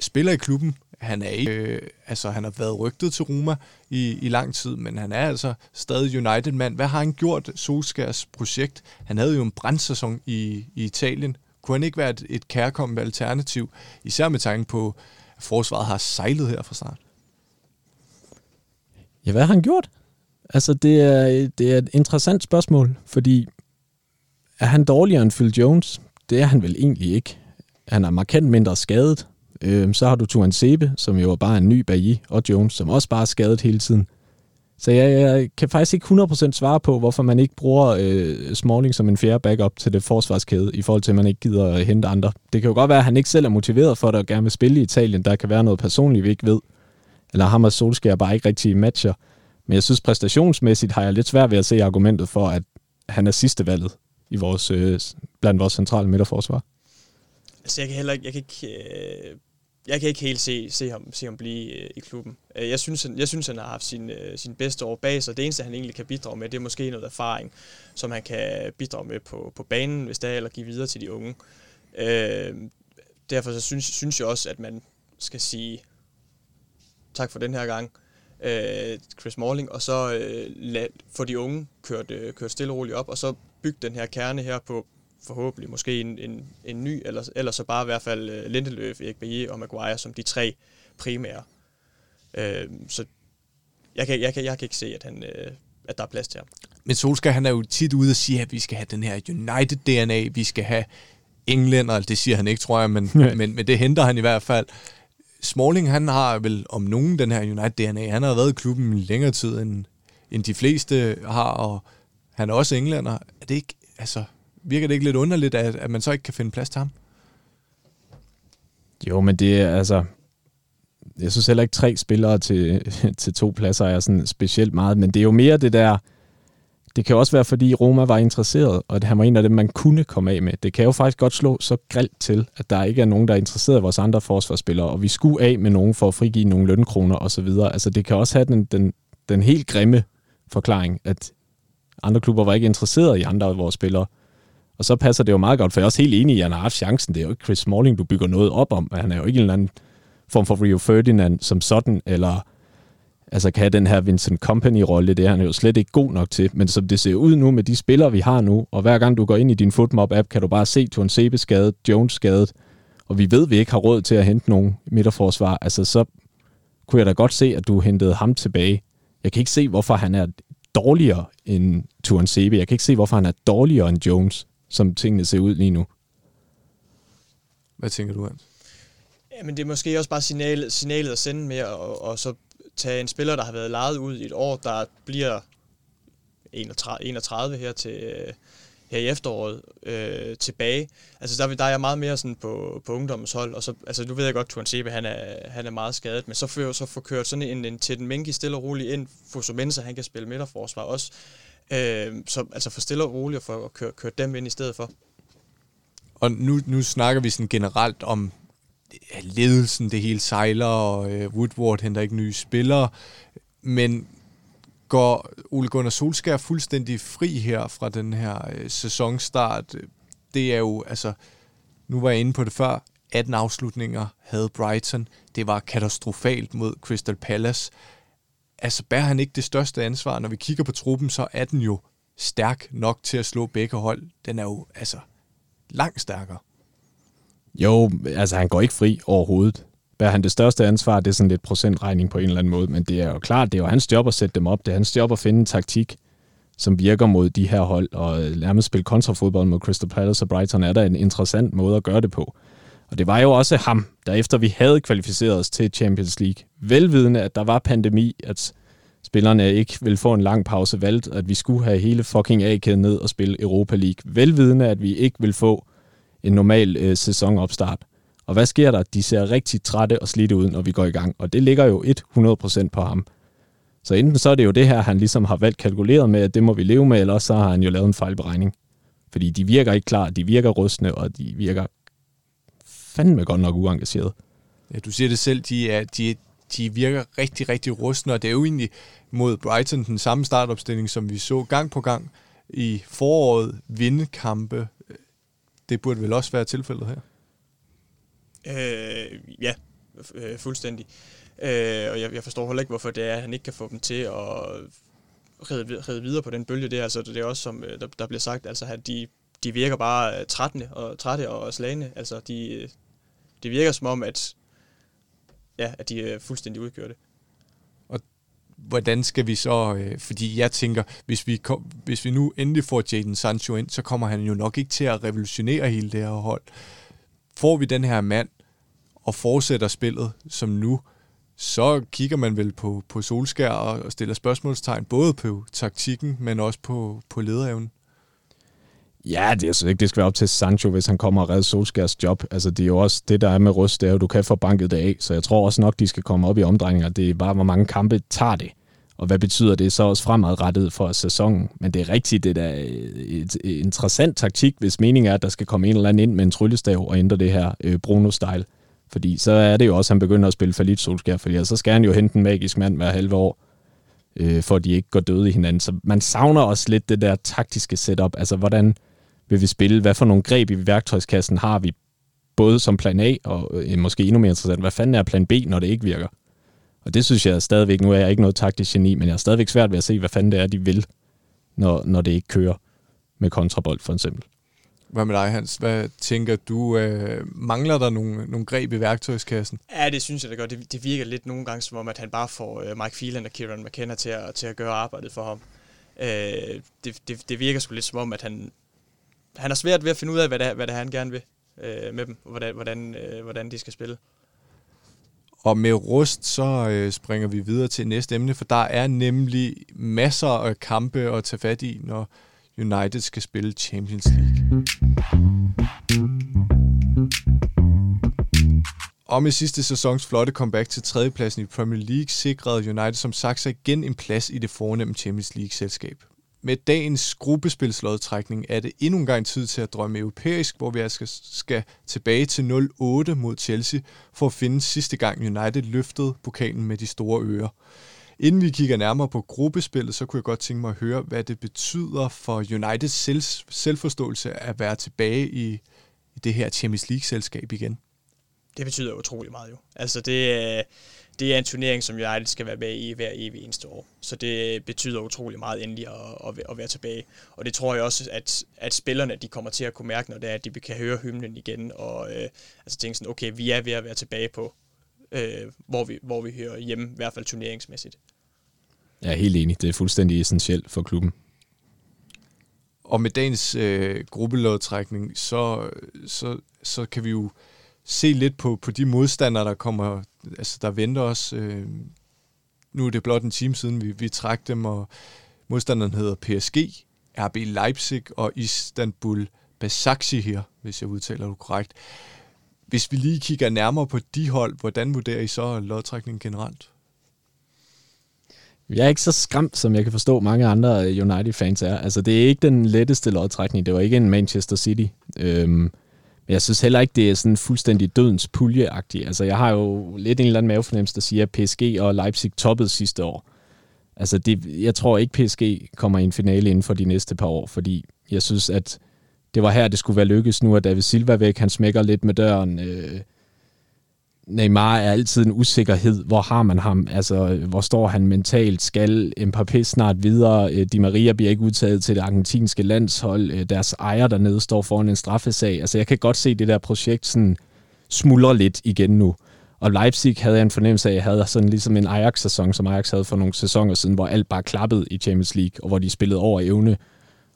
spiller i klubben. Han er ikke, øh, altså han har været rygtet til Roma i, i lang tid, men han er altså stadig United-mand. Hvad har han gjort, Solskærs projekt? Han havde jo en brændsæson i, i Italien. Kunne han ikke være et, et kærkommende alternativ, især med tanke på, forsvaret har sejlet her fra start? Ja, hvad har han gjort? Altså, det er, det er et interessant spørgsmål, fordi er han dårligere end Phil Jones? Det er han vel egentlig ikke. Han er markant mindre skadet. Øh, så har du Tuan Sebe, som jo er bare en ny bagi, og Jones, som også bare er skadet hele tiden. Så jeg, jeg kan faktisk ikke 100% svare på, hvorfor man ikke bruger øh, Smalling som en fjerde backup til det forsvarskæde, i forhold til, at man ikke gider at hente andre. Det kan jo godt være, at han ikke selv er motiveret for det og gerne vil spille i Italien. Der kan være noget personligt, vi ikke ved. Eller ham og Solskjaer bare ikke rigtig matcher. Men jeg synes præstationsmæssigt har jeg lidt svært ved at se argumentet for, at han er sidste valget i vores, øh, blandt vores centrale midterforsvar. Altså jeg kan heller ikke, jeg kan ikke øh, jeg kan ikke helt se, se, ham, se ham blive øh, i klubben. Øh, jeg synes, han, jeg synes, han har haft sin, øh, sin bedste år bag sig. Det eneste, han egentlig kan bidrage med, det er måske noget erfaring, som han kan bidrage med på, på banen, hvis det er, eller give videre til de unge. Øh, derfor så synes, synes jeg også, at man skal sige tak for den her gang, øh, Chris Morling, og så øh, lad, få de unge kørt, øh, kørt stille og roligt op, og så bygge den her kerne her på forhåbentlig måske en, en, en ny, eller, eller så bare i hvert fald uh, Lindeløf, Erik Bailly og Maguire som de tre primære. Øh, så jeg kan, jeg, kan, jeg kan ikke se, at, han, øh, at der er plads til ham. Men Solskjaer, han er jo tit ude og sige, at vi skal have den her United-DNA, vi skal have englænder, det siger han ikke, tror jeg, men, men, men det henter han i hvert fald. Smalling, han har vel om nogen den her United-DNA. Han har været i klubben længere tid, end, end de fleste har, og han er også englænder. Er det ikke, altså, virker det ikke lidt underligt, at, at man så ikke kan finde plads til ham? Jo, men det er altså... Jeg synes heller ikke tre spillere til, til to pladser er sådan specielt meget, men det er jo mere det der... Det kan også være, fordi Roma var interesseret, og at han var en af dem, man kunne komme af med. Det kan jo faktisk godt slå så grelt til, at der ikke er nogen, der er interesseret i vores andre forsvarsspillere, og vi skulle af med nogen for at frigive nogle lønkroner osv. Altså det kan også have den, den, den helt grimme forklaring, at andre klubber var ikke interesseret i andre af vores spillere, og så passer det jo meget godt, for jeg er også helt enig i, at han har haft chancen. Det er jo ikke Chris Smalling, du bygger noget op om. Han er jo ikke en eller anden form for Rio Ferdinand som sådan, eller altså kan have den her Vincent Company-rolle, det er han jo slet ikke god nok til. Men som det ser ud nu med de spillere, vi har nu, og hver gang du går ind i din Footmob-app, kan du bare se Tuan Sebe skadet, Jones skadet, og vi ved, at vi ikke har råd til at hente nogen midterforsvar. Altså så kunne jeg da godt se, at du hentede ham tilbage. Jeg kan ikke se, hvorfor han er dårligere end Tuan Sebe. Jeg kan ikke se, hvorfor han er dårligere end Jones som tingene ser ud lige nu. Hvad tænker du, Hans? Ja, men det er måske også bare signalet, signalet at sende med, og, og så tage en spiller, der har været lejet ud i et år, der bliver 31, 31 her til her i efteråret øh, tilbage. Altså der, der er jeg meget mere sådan på, på ungdommens hold, og så, altså nu ved jeg godt, Tuan Sebe, han er, han er meget skadet, men så får så få kørt sådan en, en til den Mengi stille og roligt ind, Fosumensa, han kan spille midterforsvar også, Øh, så altså for stille og roligt og for at køre, køre dem ind i stedet for. Og nu, nu snakker vi sådan generelt om ja, ledelsen, det hele sejler, og øh, Woodward henter ikke nye spillere, men går Ole Gunnar Solskjaer fuldstændig fri her fra den her øh, sæsonstart? Det er jo, altså, nu var jeg inde på det før, 18 afslutninger havde Brighton. Det var katastrofalt mod Crystal Palace altså bærer han ikke det største ansvar. Når vi kigger på truppen, så er den jo stærk nok til at slå begge hold. Den er jo altså langt stærkere. Jo, altså han går ikke fri overhovedet. Bærer han det største ansvar, det er sådan lidt procentregning på en eller anden måde, men det er jo klart, det er jo hans job at sætte dem op. Det er hans job at finde en taktik, som virker mod de her hold, og nærmest spille kontrafodbold mod Crystal Palace og Brighton er der en interessant måde at gøre det på. Og det var jo også ham, der efter vi havde kvalificeret os til Champions League, velvidende, at der var pandemi, at spillerne ikke ville få en lang pause, valgt, at vi skulle have hele fucking A-kæden ned og spille Europa League. Velvidende, at vi ikke ville få en normal øh, sæsonopstart. Og hvad sker der? De ser rigtig trætte og slidte ud, når vi går i gang. Og det ligger jo 100% på ham. Så enten så er det jo det her, han ligesom har valgt kalkuleret med, at det må vi leve med, eller så har han jo lavet en fejlberegning. Fordi de virker ikke klar, de virker rustne, og de virker fandme godt nok uengageret. Ja, du siger det selv, de, er, de, de virker rigtig, rigtig rustne, og det er jo egentlig mod Brighton den samme startopstilling, som vi så gang på gang i foråret vinde kampe. Det burde vel også være tilfældet her? Øh, ja, øh, fuldstændig. Øh, og jeg, jeg forstår heller ikke, hvorfor det er, at han ikke kan få dem til at ride, ride videre på den bølge der. Altså, det er også, som øh, der, der bliver sagt, altså, at de, de virker bare øh, trættende og trætte og slagende. Altså, de, øh, det virker som om, at, ja, at de er fuldstændig udkørte. Og hvordan skal vi så, øh, fordi jeg tænker, hvis vi, kom, hvis vi nu endelig får Jadon Sancho ind, så kommer han jo nok ikke til at revolutionere hele det her hold. Får vi den her mand og fortsætter spillet som nu, så kigger man vel på, på Solskær og stiller spørgsmålstegn både på taktikken, men også på, på lederevnen. Ja, det, jeg synes ikke, det skal være op til Sancho, hvis han kommer og redder Solskjærs job. Altså, det er jo også det, der er med Rust, det er jo, du kan få banket det af. Så jeg tror også nok, de skal komme op i omdrejninger. Det er bare, hvor mange kampe tager det. Og hvad betyder det så også fremadrettet for sæsonen? Men det er rigtigt, det er øh, et, et interessant taktik, hvis meningen er, at der skal komme en eller anden ind med en tryllestav og ændre det her øh, Bruno-style. Fordi så er det jo også, at han begynder at spille for lidt Solskjaer, fordi så skal han jo hente en magisk mand hver halve år, øh, for at de ikke går døde i hinanden. Så man savner også lidt det der taktiske setup. Altså, hvordan vil vi spille? Hvad for nogle greb i værktøjskassen har vi? Både som plan A, og øh, måske endnu mere interessant, hvad fanden er plan B, når det ikke virker? Og det synes jeg stadigvæk, nu er jeg ikke noget taktisk geni, men jeg er stadigvæk svært ved at se, hvad fanden det er, de vil, når, når det ikke kører med kontrabold for eksempel. Hvad med dig, Hans? Hvad tænker du? Øh, mangler der nogle, nogle greb i værktøjskassen? Ja, det synes jeg, det gør. Det, det virker lidt nogle gange som om, at han bare får øh, Mike Phelan og Kieran McKenna til at, til at gøre arbejdet for ham. Øh, det, det, det virker sgu lidt som om, at han, han er svært ved at finde ud af, hvad det, hvad det er, han gerne vil øh, med dem, og hvordan, hvordan, øh, hvordan de skal spille. Og med rust, så øh, springer vi videre til næste emne, for der er nemlig masser af kampe at tage fat i, når United skal spille Champions League. Og med sidste sæsons flotte comeback til tredjepladsen i Premier League sikrede United som sagt sig igen en plads i det fornemme Champions League-selskab. Med dagens gruppespilslodtrækning er det endnu en gang tid til at drømme europæisk, hvor vi altså skal tilbage til 0-8 mod Chelsea for at finde sidste gang United løftede pokalen med de store ører. Inden vi kigger nærmere på gruppespillet, så kunne jeg godt tænke mig at høre, hvad det betyder for Uniteds selv, selvforståelse at være tilbage i, i det her Champions League-selskab igen. Det betyder utrolig meget jo. Altså det, øh, det er en turnering, som United skal være med i hver evig eneste år. Så det betyder utrolig meget endelig at, at, være tilbage. Og det tror jeg også, at, at spillerne de kommer til at kunne mærke, når det er, at de kan høre hymnen igen, og øh, altså tænke sådan, okay, vi er ved at være tilbage på, øh, hvor, vi, hvor vi hører hjemme, i hvert fald turneringsmæssigt. Jeg er helt enig. Det er fuldstændig essentielt for klubben. Og med dagens øh, gruppelodtrækning, så, så, så kan vi jo se lidt på, på de modstandere, der kommer, altså der venter os. Øh, nu er det blot en time siden, vi, vi trak dem, og modstanderen hedder PSG, RB Leipzig og Istanbul Basaksi her, hvis jeg udtaler det korrekt. Hvis vi lige kigger nærmere på de hold, hvordan vurderer I så lodtrækningen generelt? Jeg er ikke så skræmt, som jeg kan forstå mange andre øh, United-fans er. Altså, det er ikke den letteste lodtrækning. Det var ikke en Manchester City. Øhm, men jeg synes heller ikke, det er sådan fuldstændig dødens puljeagtigt. Altså, jeg har jo lidt en eller anden mavefornemmelse, der siger, at PSG og Leipzig toppede sidste år. Altså, det, jeg tror ikke, PSG kommer i en finale inden for de næste par år, fordi jeg synes, at det var her, det skulle være lykkes. Nu er David Silva væk, han smækker lidt med døren. Øh, Neymar er altid en usikkerhed. Hvor har man ham? Altså, hvor står han mentalt? Skal Mbappé snart videre? Øh, Di Maria bliver ikke udtaget til det argentinske landshold. Øh, deres ejer dernede står foran en straffesag. Altså, jeg kan godt se det der projekt sådan smuldre lidt igen nu. Og Leipzig havde jeg en fornemmelse af, at jeg havde sådan ligesom en Ajax-sæson, som Ajax havde for nogle sæsoner siden, hvor alt bare klappede i Champions League, og hvor de spillede over evne.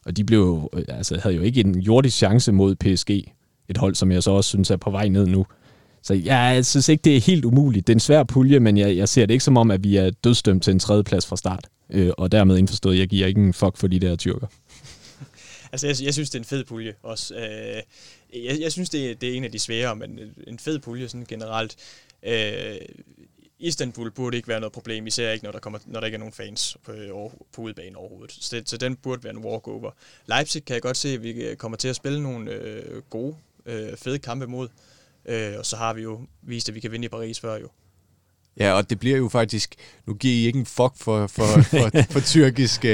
Og de blev, øh, altså, havde jo ikke en jordisk chance mod PSG. Et hold, som jeg så også synes er på vej ned nu. Så jeg synes ikke, det er helt umuligt. Det er en svær pulje, men jeg, jeg ser det ikke som om, at vi er dødstømt til en tredjeplads fra start. Øh, og dermed indforstået, jeg giver ikke en fuck for de der tyrker. altså, jeg, jeg synes, det er en fed pulje også. Øh, jeg, jeg synes, det det er en af de svære, men en fed pulje sådan generelt. Øh, Istanbul burde ikke være noget problem, især ikke, når der, kommer, når der ikke er nogen fans på, på udebane overhovedet. Så, det, så den burde være en walkover. Leipzig kan jeg godt se, at vi kommer til at spille nogle øh, gode, øh, fede kampe mod. Øh, og så har vi jo vist, at vi kan vinde i Paris før jo. Ja, og det bliver jo faktisk, nu giver I ikke en fuck for, for, for, for tyrkiske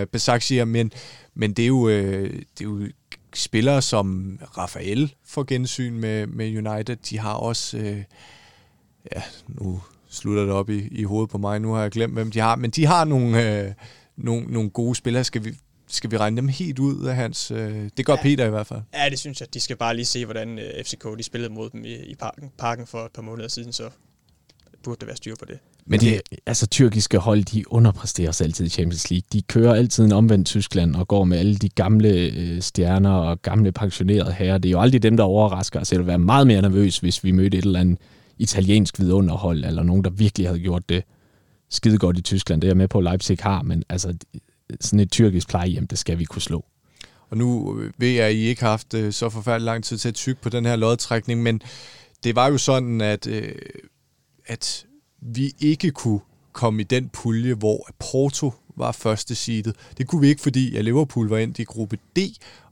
øh, besaksier, men, men det, er jo, øh, det er jo spillere som Rafael får gensyn med, med United. De har også, øh, ja, nu slutter det op i, i hovedet på mig, nu har jeg glemt, hvem de har, men de har nogle, øh, nogle, nogle gode spillere. Skal vi, skal vi regne dem helt ud af hans... Øh, det gør ja. Peter i hvert fald. Ja, det synes jeg. De skal bare lige se, hvordan øh, FCK de spillede mod dem i, i parken, parken for et par måneder siden, så burde der være styr på det. Men det, altså, tyrkiske hold, de underpresterer sig altid i Champions League. De kører altid en omvendt Tyskland og går med alle de gamle øh, stjerner og gamle pensionerede herrer. Det er jo aldrig dem, der overrasker os. Jeg ville være meget mere nervøs, hvis vi mødte et eller andet italiensk vidunderhold, eller nogen, der virkelig havde gjort det skide godt i Tyskland. Det er jeg med på, at Leipzig har, men altså, sådan et tyrkisk plejehjem, det skal vi kunne slå. Og nu ved jeg, at I ikke har haft øh, så forfærdelig lang tid til at tykke på den her lodtrækning, men det var jo sådan, at, øh, at vi ikke kunne komme i den pulje, hvor Porto var første seedet. Det kunne vi ikke, fordi at Liverpool var ind i gruppe D,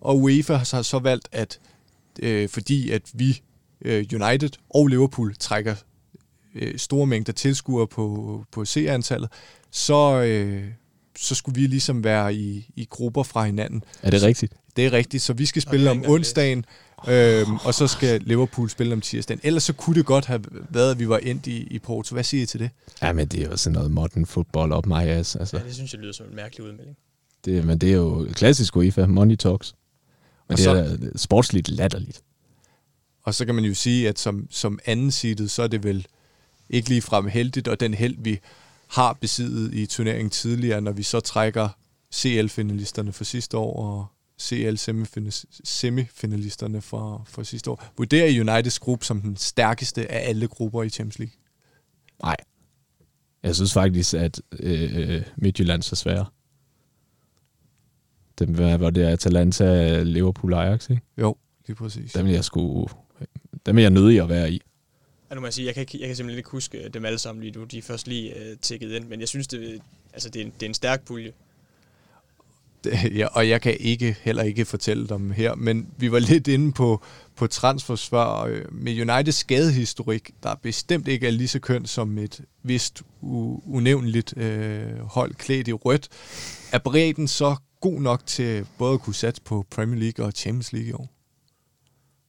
og UEFA har så valgt, at øh, fordi at vi øh, United og Liverpool trækker øh, store mængder tilskuere på, på seerantallet, så, øh, så skulle vi ligesom være i, i grupper fra hinanden. Er det rigtigt? Det er rigtigt, så vi skal spille det om onsdagen, øhm, og så skal Liverpool spille om tirsdagen. Ellers så kunne det godt have været, at vi var endt i, i Porto. Hvad siger I til det? Ja, men det er jo sådan noget modern football op my ass. Altså. Ja, det synes jeg lyder som en mærkelig udmelding. Det, men det er jo klassisk UEFA, money talks. Men Og det så- er sportsligt latterligt. Og så kan man jo sige, at som, som anden seedet, så er det vel ikke lige frem heldigt, og den held, vi har besiddet i turneringen tidligere, når vi så trækker CL-finalisterne for sidste år og CL-semifinalisterne for, for sidste år. Vurderer I Uniteds gruppe som den stærkeste af alle grupper i Champions League? Nej. Jeg synes faktisk, at øh, Midtjylland er sværere. Dem, var det Atalanta, Liverpool, Ajax, ikke? Jo, lige præcis. Dem jeg sgu... Dem vil jeg nødig at være i. Ja, nu må jeg sige, jeg kan, ikke, jeg kan simpelthen ikke huske øh, dem alle sammen lige nu. De er først lige uh, tækket ind, men jeg synes, det, altså, det, er, en, det er en stærk pulje. Det- Ja, og jeg kan ikke heller ikke fortælle dem her, men vi var lidt inde på, på transfersvar øh, Med Uniteds skadehistorik, der bestemt ikke er lige så kønt som et vist u- unævnligt øh, hold klædt i rødt, er bredden så god nok til både at kunne satse på Premier League og Champions League i år?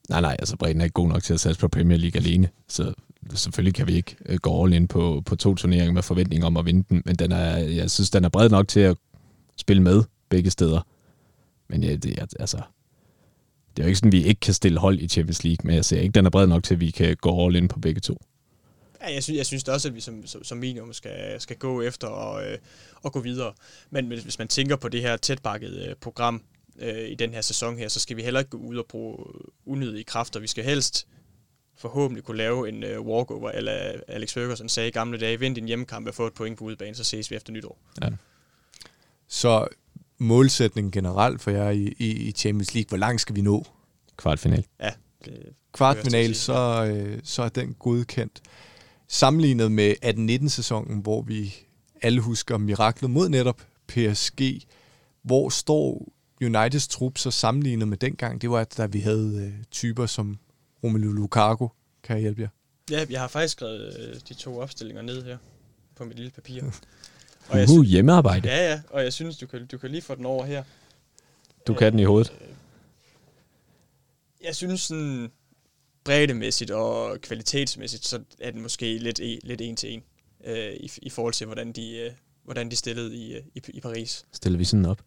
Nej, nej, altså Bredden er ikke god nok til at satse på Premier League alene. Så selvfølgelig kan vi ikke øh, gå all in på, på to turneringer med forventning om at vinde den. Men den er, jeg synes, den er bred nok til at spille med begge steder. Men ja, det, er, altså, det er jo ikke sådan, at vi ikke kan stille hold i Champions League, men jeg ser ikke, den er bred nok til, at vi kan gå all in på begge to. Ja, jeg, synes, jeg synes også, at vi som, som, minimum skal, skal gå efter og, øh, og gå videre. Men hvis, man tænker på det her tætpakkede øh, program øh, i den her sæson her, så skal vi heller ikke gå ud og bruge unødige kræfter. Vi skal helst forhåbentlig kunne lave en øh, walkover, eller Alex Ferguson sagde i gamle dage, vind din hjemmekamp og få et point på udebane, så ses vi efter nytår. Ja. Så målsætningen generelt for jer i, i, i Champions League, hvor langt skal vi nå? Kvartfinal. Ja, det, kvartfinal, så, øh, så er den godkendt. Sammenlignet med 18-19-sæsonen, hvor vi alle husker miraklet mod netop PSG, hvor står Uniteds trup så sammenlignet med dengang? Det var, at da vi havde øh, typer som Romelu Lukaku. Kan jeg hjælpe jer? ja, jeg har faktisk skrevet øh, de to opstillinger ned her på mit lille papir. Og jeg, uh, hjemmearbejde. ja, ja, og jeg synes, du kan, du kan lige få den over her. Du kan den i hovedet. Jeg synes sådan breddemæssigt og kvalitetsmæssigt, så er den måske lidt, lidt en til en øh, i, i forhold til, hvordan de, øh, hvordan de stillede i, øh, i, i Paris. Stiller vi sådan op.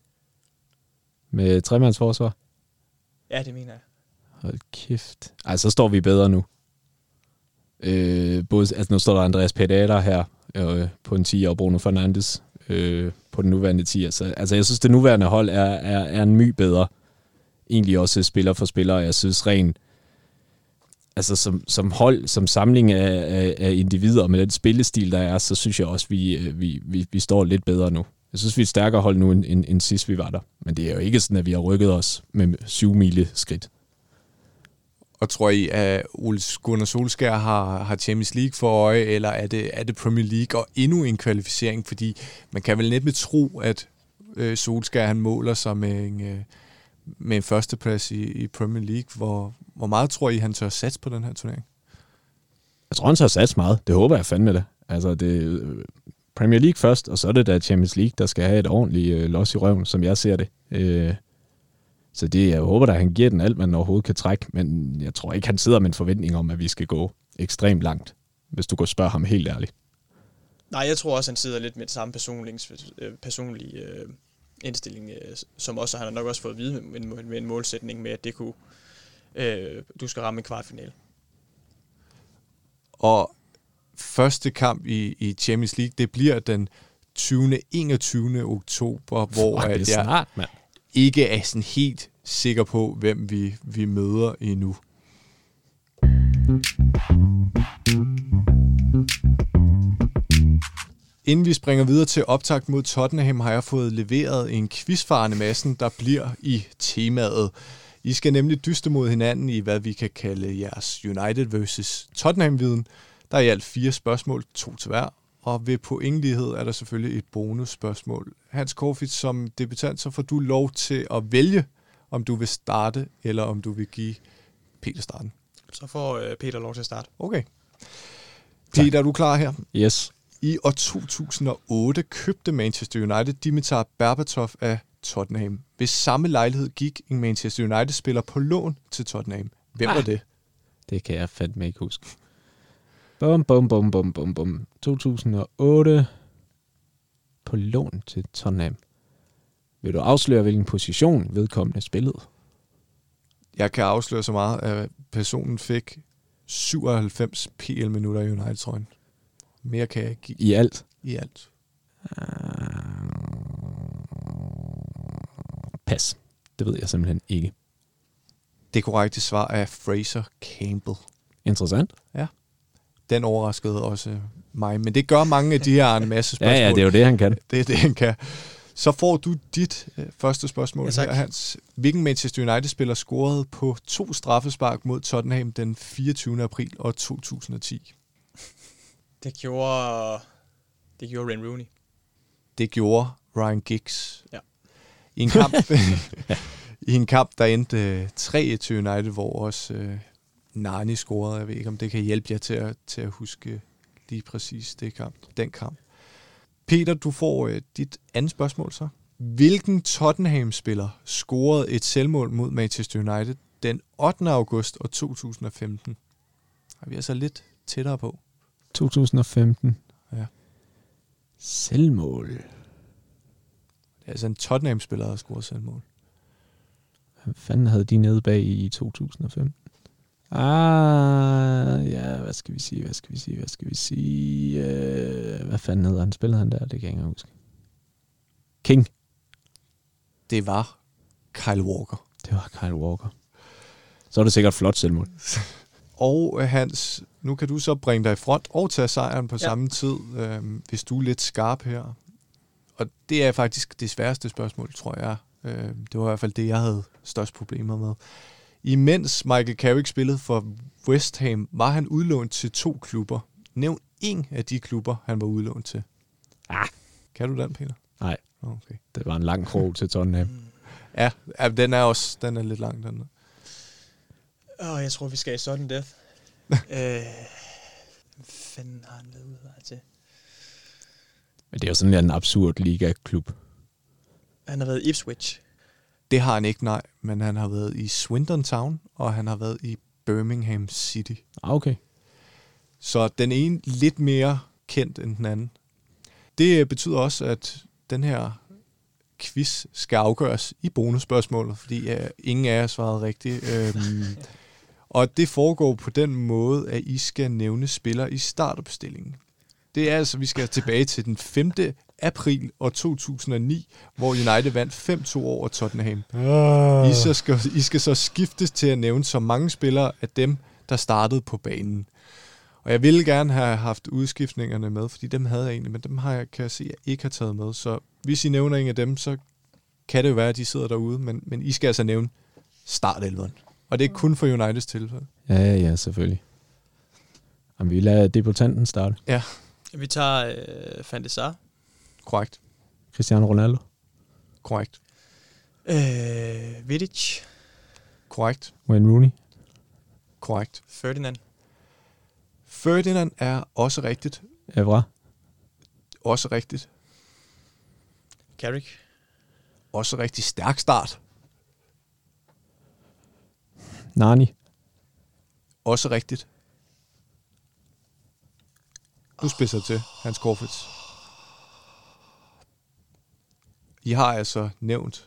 Med tremandsforsvar. Ja, det mener jeg. Hold kæft. Ej, så står vi bedre nu. Øh, både, altså nu står der Andreas Pereira her øh, på en 10 og Bruno Fernandes øh, på den nuværende 10. Så, altså jeg synes, det nuværende hold er, er, er en my bedre. Egentlig også spiller for spiller. Jeg synes rent altså som, som hold, som samling af, af, af individer med den spillestil, der er, så synes jeg også, vi, øh, vi, vi, vi står lidt bedre nu. Jeg synes, vi er et stærkere hold nu, end, end, end sidst vi var der. Men det er jo ikke sådan, at vi har rykket os med syv mile skridt. Og tror I, at Ole Gunnar Solskjaer har, har Champions League for øje, eller er det, er det Premier League og endnu en kvalificering? Fordi man kan vel næppe tro, at øh, Solskjaer han måler sig med en, øh, med en førsteplads i, i Premier League. Hvor, hvor meget tror I, han tør satse på den her turnering? Jeg tror, han tager sats meget. Det håber jeg fandme det. Altså, det Premier League først, og så er det da Champions League, der skal have et ordentligt øh, los i røven, som jeg ser det. Øh, så det, jeg håber da, at han giver den alt, man overhovedet kan trække, men jeg tror ikke, han sidder med en forventning om, at vi skal gå ekstremt langt, hvis du går spørge ham helt ærligt. Nej, jeg tror også, han sidder lidt med det samme personlige, øh, personlige øh, indstilling, øh, som også han har nok også fået at vide med, med, med en målsætning med, at det kunne, øh, du skal ramme en kvartfinale. Og første kamp i, i Champions League, det bliver den 20. 21. oktober, hvor Fuck, det at er jeg snart, mand. ikke er sådan helt sikker på, hvem vi, vi møder endnu. Inden vi springer videre til optakt mod Tottenham, har jeg fået leveret en quizfarende massen, der bliver i temaet. I skal nemlig dyste mod hinanden i, hvad vi kan kalde jeres United vs. Tottenham-viden. Der er i alt fire spørgsmål, to til hver, og ved pointlighed er der selvfølgelig et bonusspørgsmål. Hans Korfit, som debutant, så får du lov til at vælge, om du vil starte, eller om du vil give Peter starten. Så får øh, Peter lov til at starte. Okay. Peter, er du klar her? Yes. I år 2008 købte Manchester United Dimitar Berbatov af Tottenham. Ved samme lejlighed gik en Manchester United-spiller på lån til Tottenham. Hvem Ah. var det? Det kan jeg fandme ikke huske. Bum, bum, bum, bum, bum, bum. 2008 på lån til Tottenham. Vil du afsløre, hvilken position vedkommende spillede? Jeg kan afsløre så meget, at personen fik 97 PL-minutter i United-trøjen. Mere kan jeg ikke give I alt? i alt. Pas. Det ved jeg simpelthen ikke. Det korrekte svar er Fraser Campbell. Interessant. Den overraskede også mig, men det gør mange af de her Arne Masse Ja, spørgsmål. ja, det er jo det, han kan. Det er det, han kan. Så får du dit øh, første spørgsmål Ja, tak. her, Hans. Hvilken Manchester United-spiller scorede på to straffespark mod Tottenham den 24. april år 2010? Det gjorde, det gjorde Ren Rooney. Det gjorde Ryan Giggs. Ja. I en kamp, i en kamp der endte øh, 3-1 til United, hvor også øh, Nani scorede. Jeg ved ikke, om det kan hjælpe jer til at, til at huske lige præcis det kamp, den kamp. Peter, du får øh, dit andet spørgsmål så. Hvilken Tottenham-spiller scorede et selvmål mod Manchester United den 8. august år 2015? Er vi altså lidt tættere på. 2015. Ja. Selvmål. Det er altså en Tottenham-spiller, der scoret selvmål. Hvad fanden havde de nede bag i 2015? Ah, ja, hvad skal vi sige, hvad skal vi sige, hvad skal vi sige? Øh, hvad fanden hedder han? Spillede han der? Det kan jeg ikke huske. King. Det var Kyle Walker. Det var Kyle Walker. Så er det sikkert flot selvmål. Og øh, Hans, nu kan du så bringe dig i front og tage sejren på. Ja. samme tid, øh, hvis du er lidt skarp her. Og det er faktisk det sværeste spørgsmål, tror jeg. Øh, det var i hvert fald det, jeg havde størst problemer med. Imens Michael Carrick spillede for West Ham, var han udlånt til to klubber. Nævn en af de klubber, han var udlånt til. Ah. Kan du den, Peter? Nej. Okay. Det var en lang krog til Tottenham. Ja, den er også den er lidt lang, den. Åh, oh, jeg tror, vi skal i sudden death. øh, fanden har han været ude til? Men det er jo sådan en absurd liga-klub. Han har været i Ipswich. Det har han ikke, nej. Men han har været i Swindon Town, og han har været i Birmingham City. Ah, okay. Så den ene lidt mere kendt end den anden. Det øh, betyder også, at den her quiz skal afgøres i bonusspørgsmålet, fordi uh, ingen af jer svarede rigtigt. Øhm, og det foregår på den måde, at I skal nævne spillere i startopstillingen. Det er altså, vi skal tilbage til den 5. april år 2009, hvor United vandt 5-2 over Tottenham. I, så skal, I skal så skiftes til at nævne så mange spillere af dem, der startede på banen. Og jeg ville gerne have haft udskiftningerne med, fordi dem havde jeg egentlig, men dem har jeg, kan jeg se, at jeg ikke har taget med. Så hvis I nævner en af dem, så kan det jo være, at de sidder derude, men, men I skal altså nævne startelveren. Og det er kun for Uniteds tilfælde. Ja, ja, selvfølgelig. Jamen, vi lader debutanten starte. Vi tager øh, Van de Sar. Korrekt. Cristiano Ronaldo. Korrekt. Øh, Vidic. Korrekt. Wayne Rooney. Korrekt. Ferdinand. Ferdinand er også rigtigt. Evra. Også rigtigt. Carrick. Også rigtig stærk start. Nani. Også rigtigt. Du spidser til, Hans Corfitz. I har altså nævnt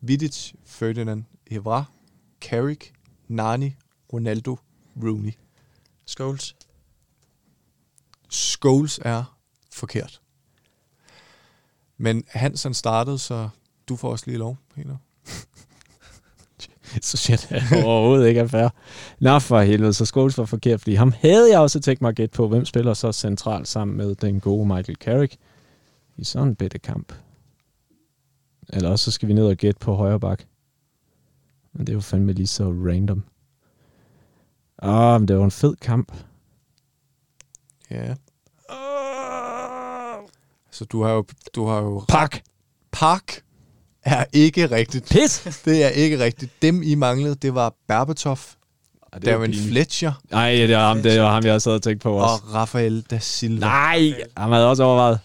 Vidic, Ferdinand, Evra, Carrick, Nani, Ronaldo, Rooney. Scholes. Scholes er forkert. Men Hansen startede, så du får også lige lov, Peter. Så shit, overhovedet ikke er fair. Nå for helvede, så Scholes var forkert, fordi ham havde jeg også tænkt mig at gætte på, hvem spiller så centralt sammen med den gode Michael Carrick i sådan en bitte kamp. Eller også så skal vi ned og gætte på højre bak. Men det er jo fandme lige så random. Åh, men det var en fed kamp. Ja. Så du har jo... Du har jo Pak! Park er ikke rigtigt. Pis! Det er ikke rigtigt. Dem, I manglede, det var Berbatov Ja, det er jo Darren. Fletcher Nej, det var ham, det var ham, jeg sad og tænkte på også. og Rafael da Silva. Nej, han havde også overvejet.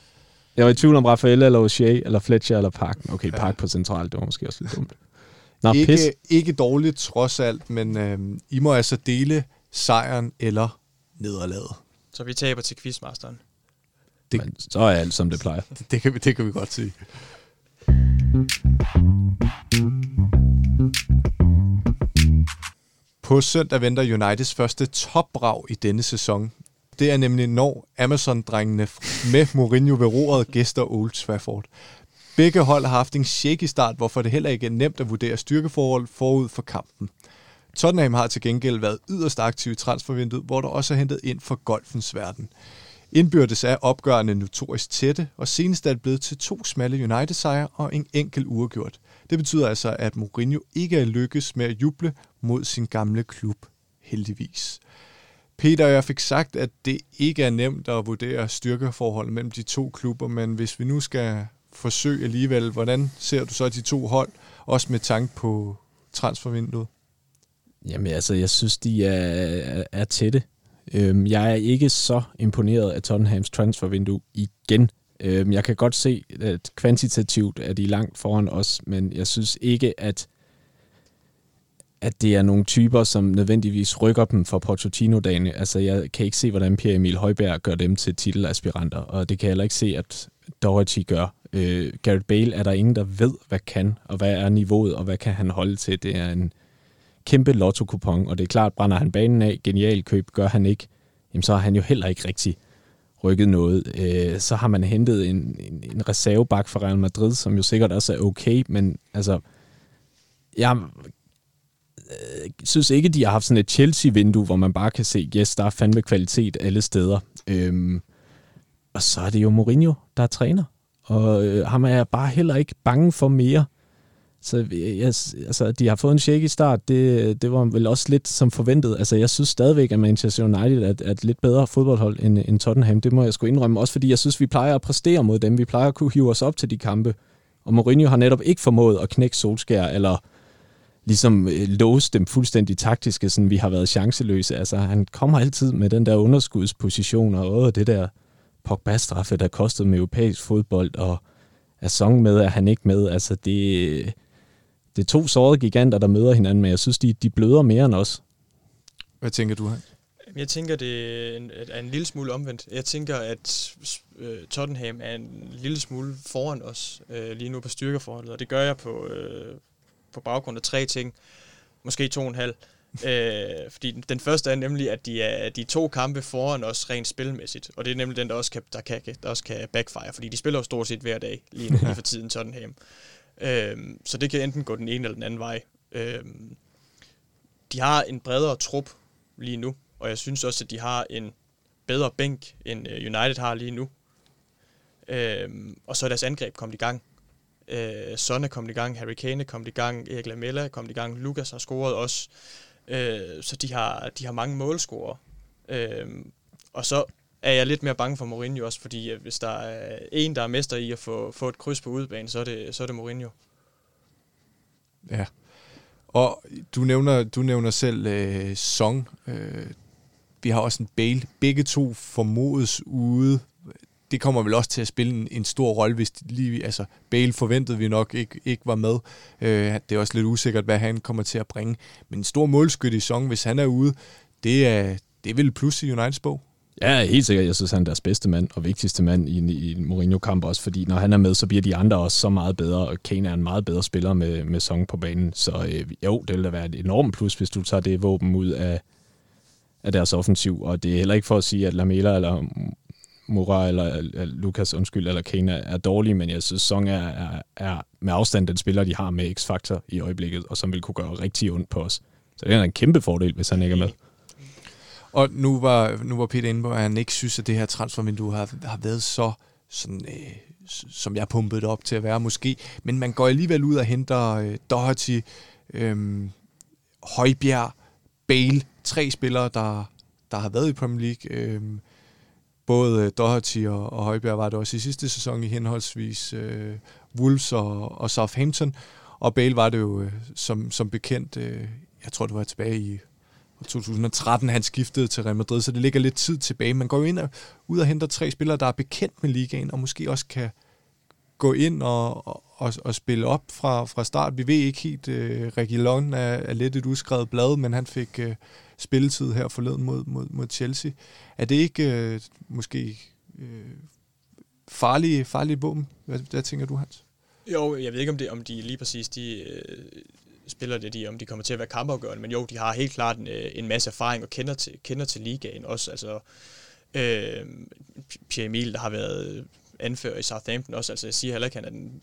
Jeg var i tvivl om Rafael eller O'Shea, eller Fletcher eller Park. Okay, Park på central, det var måske også lidt dumt. Nå, pis. ikke, ikke dårligt trods alt, men øhm, I må altså dele sejren eller nederlaget. Så vi taber til quizmasteren. det- Men så er alt, som det plejer. Det kan vi, det kan vi godt sige. På søndag venter Uniteds første topbrag i denne sæson. Det er nemlig når Amazon-drengene med Mourinho ved roret gæster Old Trafford. Begge hold har haft en shaky start, hvorfor det heller ikke er nemt at vurdere styrkeforhold forud for kampen. Tottenham har til gengæld været yderst aktiv i transfervinduet, hvor der også er hentet ind for golfens verden. Indbyrdes er opgørende notorisk tætte, og senest er det blevet til to smalle United-sejre og en enkelt uafgjort. Det betyder altså, at Mourinho ikke er lykkes med at juble mod sin gamle klub, heldigvis. Peter, jeg fik sagt, at det ikke er nemt at vurdere styrkeforholdet mellem de to klubber, men hvis vi nu skal forsøge alligevel, hvordan ser du så de to hold, også med tanke på transfervinduet? Jamen altså, jeg synes, de er, er, er tætte. Øhm, jeg er ikke så imponeret af Tottenhams transfervindue igen. Øhm, jeg kan godt se, at kvantitativt er de langt foran os, men jeg synes ikke, at at det er nogle typer, som nødvendigvis rykker dem for Pochettino-dagene. Altså, jeg kan ikke se, hvordan Pierre Emil Højberg gør dem til titelaspiranter, og det kan jeg heller ikke se, at Doherty gør. Øh, Gareth Bale er der ingen, der ved, hvad kan, og hvad er niveauet, og hvad kan han holde til. Det er en kæmpe lotto-kupon, og det er klart, brænder han banen af, genial køb, gør han ikke, jamen så har han jo heller ikke rigtig rykket noget. Øh, så har man hentet en, en, en reservebak fra Real Madrid, som jo sikkert også er okay, men altså, jeg øh, synes ikke, de har haft sådan et Chelsea-vindue, hvor man bare kan se, yes, der er fandme kvalitet alle steder. Øhm, og så er det jo Mourinho, der er træner. Og øh, ham er jeg bare heller ikke bange for mere. Så øh, jeg, altså, de har fået en shaky start, det, det var vel også lidt som forventet. Altså, jeg synes stadigvæk, at Manchester United er, er et lidt bedre fodboldhold end, end Tottenham. Det må jeg sgu indrømme, også fordi jeg synes, vi plejer at præstere mod dem. Vi plejer at kunne hive os op til de kampe. Og Mourinho har netop ikke formået at knække Solskær, eller ligesom øh, låse dem fuldstændig taktiske, sådan vi har været chanceløse. Altså, han kommer altid med den der underskudsposition, og åh, det der Pogba-straffe, der kostede med europæisk fodbold, og er Song med, er han ikke med. Altså, det, det er to sårede giganter, der møder hinanden, men jeg synes, de, de bløder mere end os. Hvad tænker du her? Jeg tænker, det er en, er en lille smule omvendt. Jeg tænker, at øh, Tottenham er en lille smule foran os øh, lige nu på styrkeforholdet, og det gør jeg på, øh, på baggrund af tre ting. Måske to og en halv. øh, fordi den, første er nemlig, at de er de er to kampe foran os rent spilmæssigt, og det er nemlig den, der også kan, der kan, der også kan backfire, fordi de spiller jo stort set hver dag lige lige for tiden Tottenham. Øh, så det kan enten gå den ene eller den anden vej. Øh, de har en bredere trup lige nu, og jeg synes også, at de har en bedre bænk, end øh, United har lige nu. Øhm, og så er deres angreb kommet i gang. Øh, Son er kommet i gang, Harry Kane er kommet i gang, Erik Lamella er kommet i gang, Lukas har scoret også. Øh, så de har, de har mange målscorer. Øh, og så er jeg lidt mere bange for Mourinho også, fordi øh, hvis der er en, der er mester i at få, få et kryds på udebane, så er det, så er det Mourinho. Ja. Og du nævner, du nævner selv øh, Song. Øh, vi har også en Bale. Begge to formodes ude. Det kommer vel også til at spille en, en stor rolle, hvis de lige, altså Bale forventede vi nok ikke, ikke var med. Øh, det er også lidt usikkert, hvad han kommer til at bringe. Men en stor målskytte i Song, hvis han er ude, det er, det er vel plus i Uniteds bog. Ja, helt sikkert. Jeg synes, han er deres bedste mand og vigtigste mand i en, i en Mourinho-kamp også, fordi når han er med, så bliver de andre også så meget bedre, og Kane er en meget bedre spiller med, med Song på banen. Så øh, jo, det vil da være et enormt plus, hvis du tager det våben ud af, af deres offensiv. Og det er heller ikke for at sige, at Lamela eller Mora eller, Lukas, undskyld, eller Kane er, er dårlige, men jeg synes, Song er, er, er med afstand den spiller, de har med X-Factor i øjeblikket, og som vil kunne gøre rigtig ondt på os. Så det er en kæmpe fordel, hvis han ikke er med. Og nu var, nu var Peter inde på, at han ikke synes, at det her transfervindue har, har været så, sådan, øh, som jeg pumpede det op til at være måske. Men man går alligevel ud og henter øh, Doherty, øh, Højbjerg, Bale, tre spillere, der, der har været i Premier League. Øh, både øh, Doherty og, og Højbjerg var det også i sidste sæson i henholdsvis øh, Wolves og, og Southampton. Og Bale var det jo øh, som, som bekendt, øh, jeg tror det var tilbage i 2013 han skiftede til Real Madrid, så det ligger lidt tid tilbage. Man går jo ind og, ud og henter tre spillere, der er bekendt med ligaen, og måske også kan gå ind og, og, og spille op fra, fra start. Vi ved ikke helt, øh, uh, Reguilon er, er lidt et uskrevet blad, men han fik Øh, spilletid her forleden mod, mod, mod Chelsea. Er det ikke øh, måske øh, farlige, farlige våben? Hvad, hvad tænker du, Hans? Jo, jeg ved ikke, om, det, om de lige præcis de øh, spiller det, de, om de kommer til at være kampafgørende, men jo, de har helt klart en, øh, en masse erfaring og kender til, kender til ligaen også. Altså, øh, Pierre Emil, der har været anfører i Southampton også, altså jeg siger heller ikke, at han er den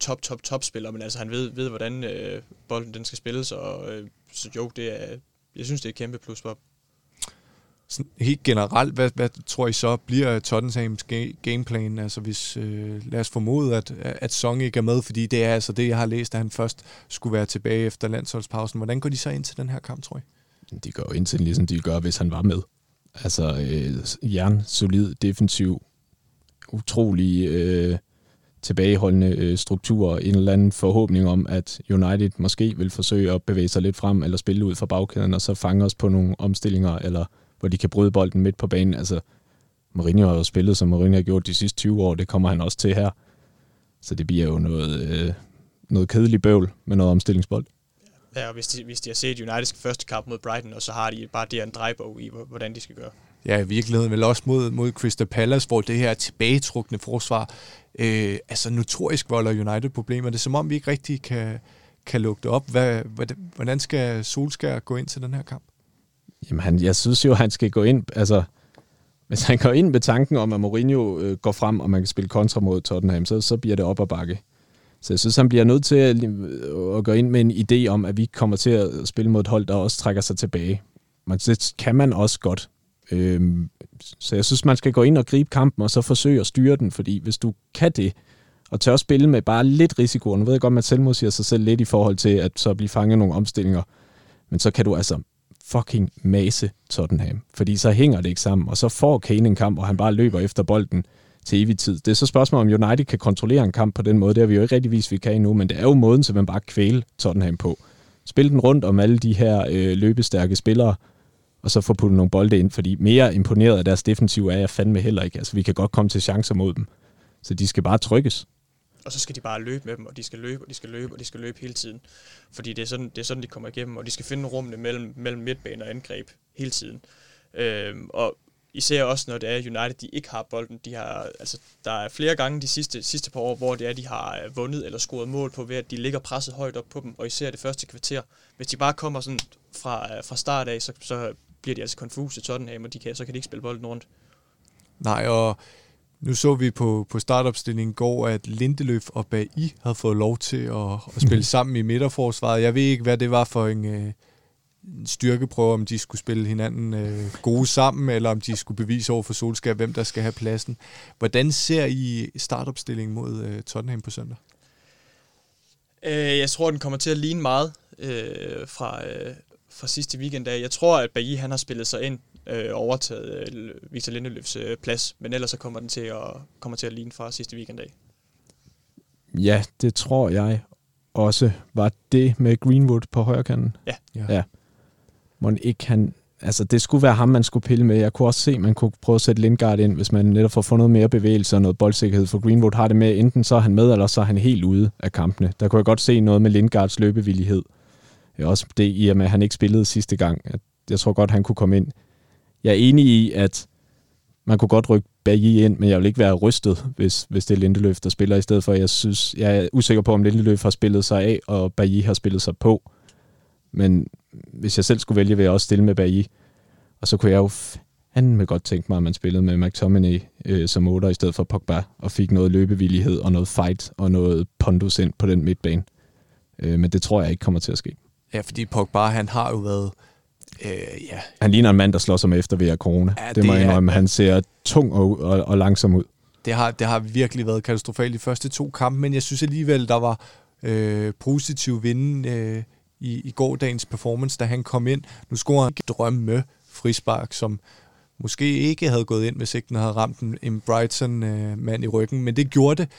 top, top, top spiller, men altså han ved, ved hvordan øh, bolden den skal spilles, og øh, så jo, det er, jeg synes, det er et kæmpe plus for sådan helt generelt, hvad, hvad tror I så bliver Tottenhams gameplan? Altså hvis, øh, lad os formode, at, at Song ikke er med, fordi det er altså det, jeg har læst, at han først skulle være tilbage efter landsholdspausen. Hvordan går de så ind til den her kamp, tror I? De går ind til den, ligesom de gør, hvis han var med. Altså øh, jern, solid, defensiv, utrolig øh, tilbageholdende øh, struktur, en eller anden forhåbning om, at United måske vil forsøge at bevæge sig lidt frem, eller spille ud fra bagkæden, og så fange os på nogle omstillinger, eller hvor de kan bryde bolden midt på banen. Altså, Mourinho har jo spillet, som Mourinho har gjort de sidste 20 år, det kommer han også til her. Så det bliver jo noget, øh, noget kedeligt bøvl med noget omstillingsbold. Ja, og hvis de, hvis de har set Uniteds første kamp mod Brighton, og så har de bare det en drejbog i, hvordan de skal gøre. Ja, i virkeligheden vel også mod, mod Crystal Palace, hvor det her tilbagetrukne forsvar, øh, altså notorisk volder United problemer. Det er som om, vi ikke rigtig kan, kan lukke det op. Hvad, hvordan skal Solskjaer gå ind til den her kamp? Jamen, han, jeg synes jo, han skal gå ind... Altså, hvis han går ind med tanken om, at Mourinho øh, går frem, og man kan spille kontra mod Tottenham, så, så bliver det op ad bakke. Så jeg synes, han bliver nødt til at, øh, at gå ind med en idé om, at vi kommer til at spille mod et hold, der også trækker sig tilbage. Men det kan man også godt. Øhm, så jeg synes, man skal gå ind og gribe kampen, og så forsøge at styre den, fordi hvis du kan det, og tør at spille med bare lidt risiko, nu ved jeg godt, man selv modsiger sig selv lidt i forhold til at så blive fanget nogle omstillinger, men så kan du altså fucking mase Tottenham, fordi så hænger det ikke sammen, og så får Kane en kamp, og han bare løber efter bolden til evig tid. Det er så spørgsmålet, om United kan kontrollere en kamp på den måde. Det har vi jo ikke rigtig vist, vi kan endnu, men det er jo måden, så man bare kvæle Tottenham på. Spil den rundt om alle de her øh, løbestærke spillere, og så få puttet nogle bolde ind, fordi mere imponeret af deres defensiv er jeg fandme heller ikke. Altså, vi kan godt komme til chancer mod dem. Så de skal bare trykkes. Og så skal de bare løbe med dem, og de skal løbe, og de skal løbe, og de skal løbe hele tiden. Fordi det er sådan, det er sådan de kommer igennem, og de skal finde rummene mellem, mellem midtbane og angreb hele tiden. Øhm, og især også, når det er United, de ikke har bolden. De har, altså, der er flere gange de sidste, sidste par år, hvor det er, de har øh, vundet eller scoret mål på, ved at de ligger presset højt op på dem, og især det første kvarter. Hvis de bare kommer sådan fra, øh, fra start af, så, så bliver de altså konfuse Tottenham, og de kan, så kan de ikke spille bolden rundt. Nej, og nu så vi på, på startopstillingen i går, at Lindeløf og Bailly havde fået lov til at, at spille sammen i midterforsvaret. Jeg ved ikke, hvad det var for en, øh, en styrkeprøve, om de skulle spille hinanden øh, gode sammen, eller om de skulle bevise over for Solskjaer, hvem der skal have pladsen. Hvordan ser I startopstillingen mod øh, Tottenham på søndag? Øh, jeg tror, den kommer til at ligne meget øh, fra, øh, fra sidste weekend af. Jeg tror, at Bailly han har spillet sig ind øh, overtaget øh, Victor Lindeløfs øh, plads, men ellers så kommer den til at, kommer til at ligne fra sidste weekend af. Ja, det tror jeg også. Var det med Greenwood på højre kanten? Ja. ja. ja. Må ikke han... Altså, det skulle være ham, man skulle pille med. Jeg kunne også se, at man kunne prøve at sætte Lindgaard ind, hvis man netop får fundet mere bevægelse og noget boldsikkerhed. For Greenwood har det med, enten så er han med, eller så er han helt ude af kampene. Der kunne jeg godt se noget med Lindgaards løbevillighed. Øh, også det i og med, at han ikke spillede sidste gang. Jeg tror godt, han kunne komme ind jeg er enig i, at man kunne godt rykke Bailly ind, men jeg vil ikke være rystet, hvis, hvis det er Lindeløf, der spiller i stedet for. Jeg synes, jeg er usikker på, om Lindeløf har spillet sig af, og Bailly har spillet sig på. Men hvis jeg selv skulle vælge, vil jeg også stille med Bailly. Og så kunne jeg jo fandme godt tænke mig, at man spillede med McTominay øh, som 8 i stedet for Pogba, og fik noget løbevillighed og noget fight og noget pondus ind på den midtbane. Øh, men det tror jeg ikke kommer til at ske. Ja, fordi Pogba, han har jo været Øh, ja. Han ligner en mand, der slår sig med efter ved corona. Ja, det, det må jeg indrømme. Han ser tung og, og, og langsom ud. Det har, det har virkelig været katastrofalt de første to kampe, men jeg synes alligevel, der var øh, positiv vinde øh, i, i gårdagens performance, da han kom ind. Nu scorer han drømme frispark, som måske ikke havde gået ind, hvis ikke den havde ramt en, en Brighton-mand øh, i ryggen, men det gjorde det.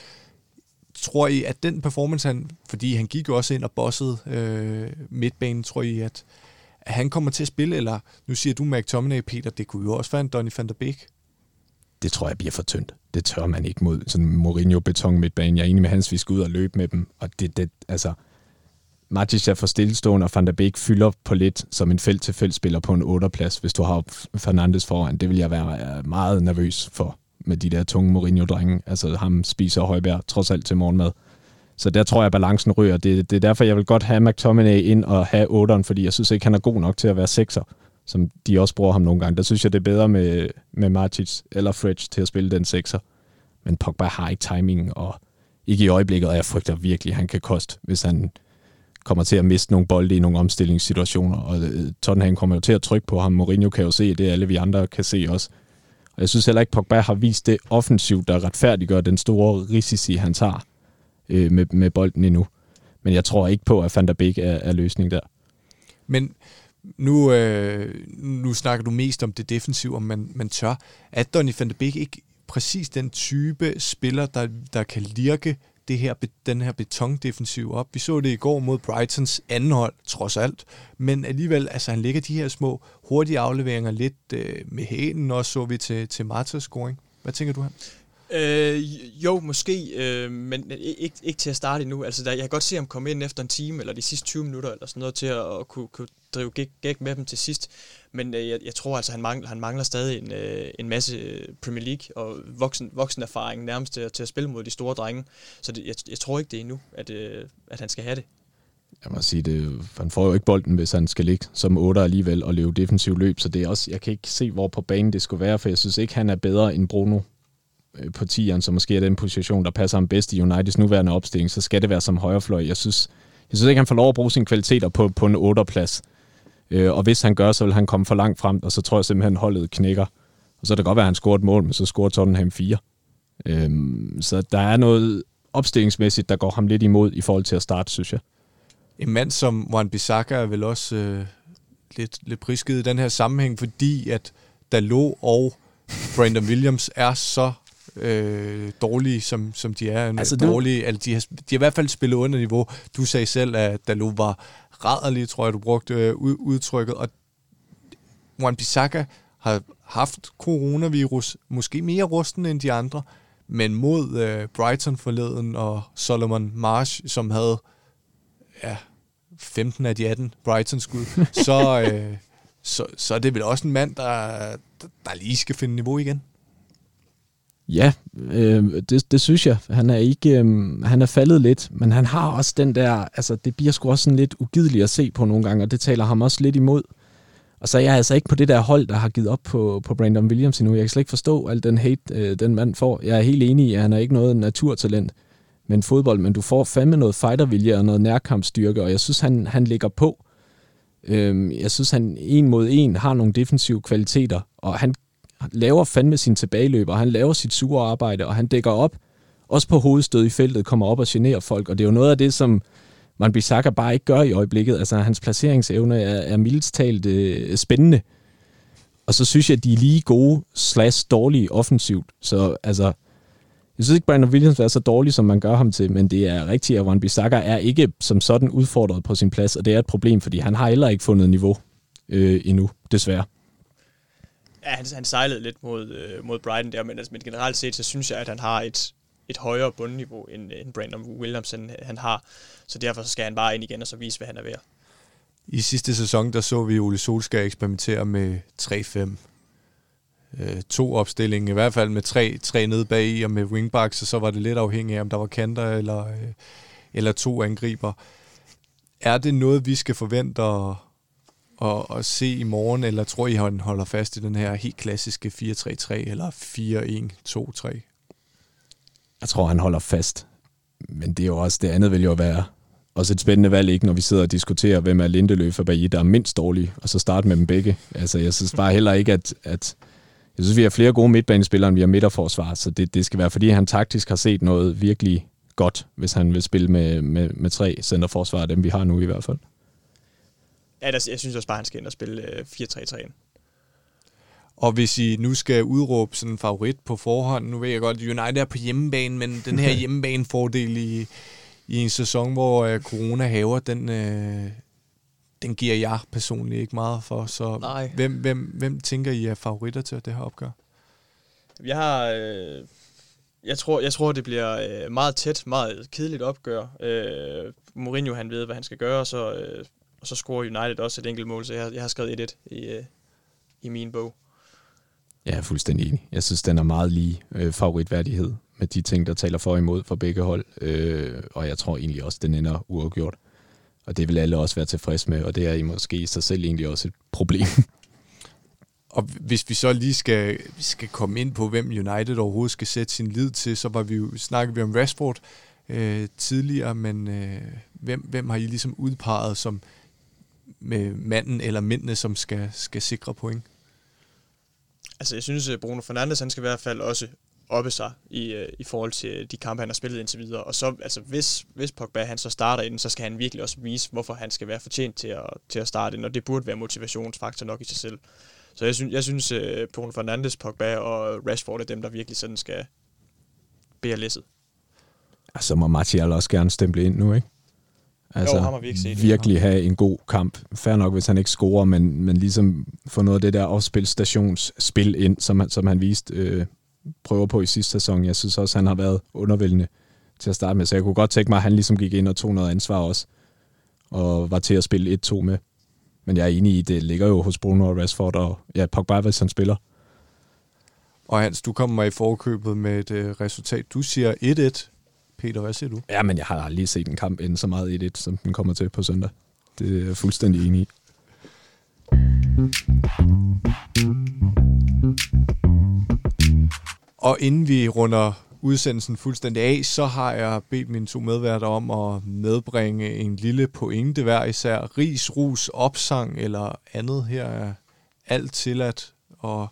Tror I, at den performance, han, fordi han gik jo også ind og bossede øh, midtbanen, tror I, at, at han kommer til at spille, eller nu siger du McTominay, Peter, det kunne jo også være en Donny van der Beek. Det tror jeg bliver for tyndt. Det tør man ikke mod sådan Mourinho-beton midtbanen. Jeg er enig med Hans, vi skal ud og løbe med dem. Og det, det altså, Matic er for stillestående, og Van der Beek fylder på lidt som en felt-til-felt-spiller på en 8-plads, hvis du har Fernandes foran. Det vil jeg være øh, meget nervøs for med de der tunge Mourinho-drenge. Altså ham spiser Højbjerg trods alt til morgenmad. Så der tror jeg, at balancen ryger. Det, det er derfor, jeg vil godt have McTominay ind og have 8'eren, fordi jeg synes ikke, han er god nok til at være 6'er, som de også bruger ham nogle gange. Der synes jeg, det er bedre med, med Martic eller Fridge til at spille den 6'er. Men Pogba har ikke timing, og ikke i øjeblikket, og jeg frygter virkelig, at han kan koste, hvis han kommer til at miste nogle bolde i nogle omstillingssituationer, og øh, Tottenham kommer jo til at trykke på ham. Mourinho kan jo se det, alle vi andre kan se også. Og jeg synes heller ikke, Pogba har vist det offensivt, der retfærdiggør den store risici, han tager øh, med, med bolden endnu. Men jeg tror ikke på, at Van der Beek er, er løsning der. Men nu, øh, nu snakker du mest om det defensive, om man, man tør. Er Donny van der Beek ikke præcis den type spiller, der, der kan lirke det her, den her betondefensiv op. Vi så det i går mod Brightons anden hold, trods alt. Men alligevel, altså han ligger de her små hurtige afleveringer lidt øh, med hælen, også så vi til, til Martas scoring. Hvad tænker du her? Øh, jo, måske, øh, men ikke, ikke til at starte endnu. Altså, der, jeg kan godt se ham komme ind efter en time, eller de sidste 20 minutter, eller sådan noget, til at, at kunne, kunne drive gæk, gæk med dem til sidst. Men øh, jeg, jeg tror altså, han mangler, han mangler stadig en, øh, en masse øh, Premier League og voksen, voksen erfaring nærmest til, til at spille mod de store drenge. Så det, jeg, jeg tror ikke, det er endnu, at, øh, at han skal have det. Jeg må sige, det, han får jo ikke bolden, hvis han skal ligge som 8 alligevel og løbe defensiv løb, så det er også, jeg kan ikke se, hvor på banen det skulle være, for jeg synes ikke, han er bedre end Bruno Øh, på 10'eren, som måske er den position, der passer ham bedst i Uniteds nuværende opstilling, så skal det være som højrefløj. Jeg synes, jeg synes ikke, han får lov at bruge sine kvaliteter på, på en 8. plads. Øh, og hvis han gør, så vil han komme for langt frem, og så tror jeg simpelthen, holdet knækker. Og så kan det godt være, at han scorer et mål, men så scorer Tottenham 4. Øh, så der er noget opstillingsmæssigt, der går ham lidt imod i forhold til at starte, synes jeg. En mand som Juan Bissaka er vel også øh, lidt, lidt prisket i den her sammenhæng, fordi at Dalot og Brandon Williams er så øh, dårlige, som, som de er. Altså, dårlige, altså, de, har, de har i hvert fald spillet under niveau. Du sagde selv, at Dalot var rædderlig, tror jeg, du brugte øh, udtrykket. Og Juan Bissaka har haft coronavirus, måske mere rusten end de andre, men mod øh, Brighton forleden og Solomon Marsh, som havde ja, 15 af de 18 Brighton-skud, så, øh, så, så er det vel også en mand, der, der lige skal finde niveau igen. Ja, øh, det, det synes jeg. Han er ikke, øh, han er faldet lidt, men han har også den der, altså det bliver sgu også sådan lidt ugideligt at se på nogle gange, og det taler ham også lidt imod. Og så er jeg altså ikke på det der hold, der har givet op på, på Brandon Williams endnu. Jeg kan slet ikke forstå al den hate, øh, den mand får. Jeg er helt enig i, at han er ikke noget naturtalent men fodbold, men du får fandme noget fightervilje og noget nærkampstyrke, og jeg synes, han, han ligger på. Øh, jeg synes, han en mod en har nogle defensive kvaliteter, og han laver fandme sin tilbageløb, og han laver sit sure arbejde, og han dækker op, også på hovedstød i feltet, kommer op og generer folk, og det er jo noget af det, som man Bissaka bare ikke gør i øjeblikket. Altså, hans placeringsevne er, er mildest talt øh, spændende. Og så synes jeg, at de er lige gode slash dårlige offensivt. Så altså, jeg synes ikke, Brandon Williams er så dårlig, som man gør ham til, men det er rigtigt, at Wan Bissaka er ikke som sådan udfordret på sin plads, og det er et problem, fordi han har heller ikke fundet niveau øh, endnu, desværre. Ja, han, han sejlede lidt mod, øh, mod Brighton der, men, altså, men generelt set, så synes jeg, at han har et, et højere bundniveau, end, øh, end Brandon Williams han, øh, han har. Så derfor så skal han bare ind igen og så vise, hvad han er værd. I sidste sæson, der så vi Ole Solskjaer eksperimentere med 3-5. Øh, to opstillinger, i hvert fald med tre, tre nede bag i, og med wingbacks, og så var det lidt afhængigt af, om der var kanter eller, øh, eller to angriber. Er det noget, vi skal forvente at, at, at se i morgen, eller tror I, han holder fast i den her helt klassiske 4-3-3 eller 4-1-2-3? Jeg tror, han holder fast. Men det er jo også, det andet vil jo være også et spændende valg, ikke, når vi sidder og diskuterer, hvem er Lindeløf og Bailly, der er mindst dårlige, og så starte med dem begge. Altså, jeg synes bare heller ikke, at, at jeg synes, vi har flere gode midtbanespillere, end vi har midterforsvar, så det, det skal være, fordi han taktisk har set noget virkelig godt, hvis han vil spille med, med, med tre centerforsvar, dem vi har nu i hvert fald. Ja, der, jeg synes også bare, han skal ind og spille 4-3-3. Øh, og hvis I nu skal udråbe sådan en favorit på forhånd, nu ved jeg godt, United er på hjemmebane, men den her hjemmebane-fordel i, i en sæson, hvor uh, corona haver, den, uh, den giver jeg personligt ikke meget for. Så Nej. Hvem, hvem, hvem tænker I er favoritter til det her opgør? Jeg har... Øh, jeg tror, jeg tror, det bliver øh, meget tæt, meget kedeligt opgør. Øh, Mourinho, han ved, hvad han skal gøre, så, øh, og så scorer United også et enkelt mål, så jeg, jeg har skrevet 1-1 i, øh, i min bog. Jeg er fuldstændig enig. Jeg synes, den er meget lige øh, favoritværdighed med de ting, der taler for og imod for begge hold. Øh, og jeg tror egentlig også, den ender uafgjort. Og det vil alle også være tilfreds med, og det er i måske i sig selv egentlig også et problem. Og hvis vi så lige skal, skal komme ind på, hvem United overhovedet skal sætte sin lid til, så var vi jo, snakkede vi om Rashford øh, tidligere, men øh, hvem, hvem har I ligesom udpeget som med manden eller mændene, som skal, skal sikre point? Altså, jeg synes, at Bruno Fernandes, han skal i hvert fald også oppe sig i, øh, i forhold til de kampe, han har spillet indtil videre. Og så, altså, hvis, hvis Pogba han så starter inden, så skal han virkelig også vise, hvorfor han skal være fortjent til at, til at starte ind, og det burde være motivationsfaktor nok i sig selv. Så jeg synes, jeg synes uh, Bruno Fernandes, Pogba og Rashford er dem, der virkelig sådan skal bære læsset. Så må Martial også gerne stemple ind nu, ikke? Altså, jo, ham har vi ikke set. virkelig have en god kamp. Fær nok, hvis han ikke scorer, men, men ligesom få noget af det der opspilstationsspil ind, som, han, som han viste øh, prøver på i sidste sæson. Jeg synes også, han har været undervældende til at starte med, så jeg kunne godt tænke mig, at han ligesom gik ind og tog noget ansvar også, og var til at spille 1-2 med. Men jeg er enig i, det ligger jo hos Bruno og Rashford, og ja, Pogba, hvis han spiller. Og Hans, du kommer mig i forkøbet med et øh, resultat. Du siger 1-1. Peter, hvad siger du? Ja, men jeg har aldrig set en kamp ende så meget 1-1, som den kommer til på søndag. Det er jeg fuldstændig enig i. Og inden vi runder udsendelsen fuldstændig af, så har jeg bedt mine to medværter om at medbringe en lille pointe hver især. Ris, rus, opsang eller andet her er alt tilladt. Og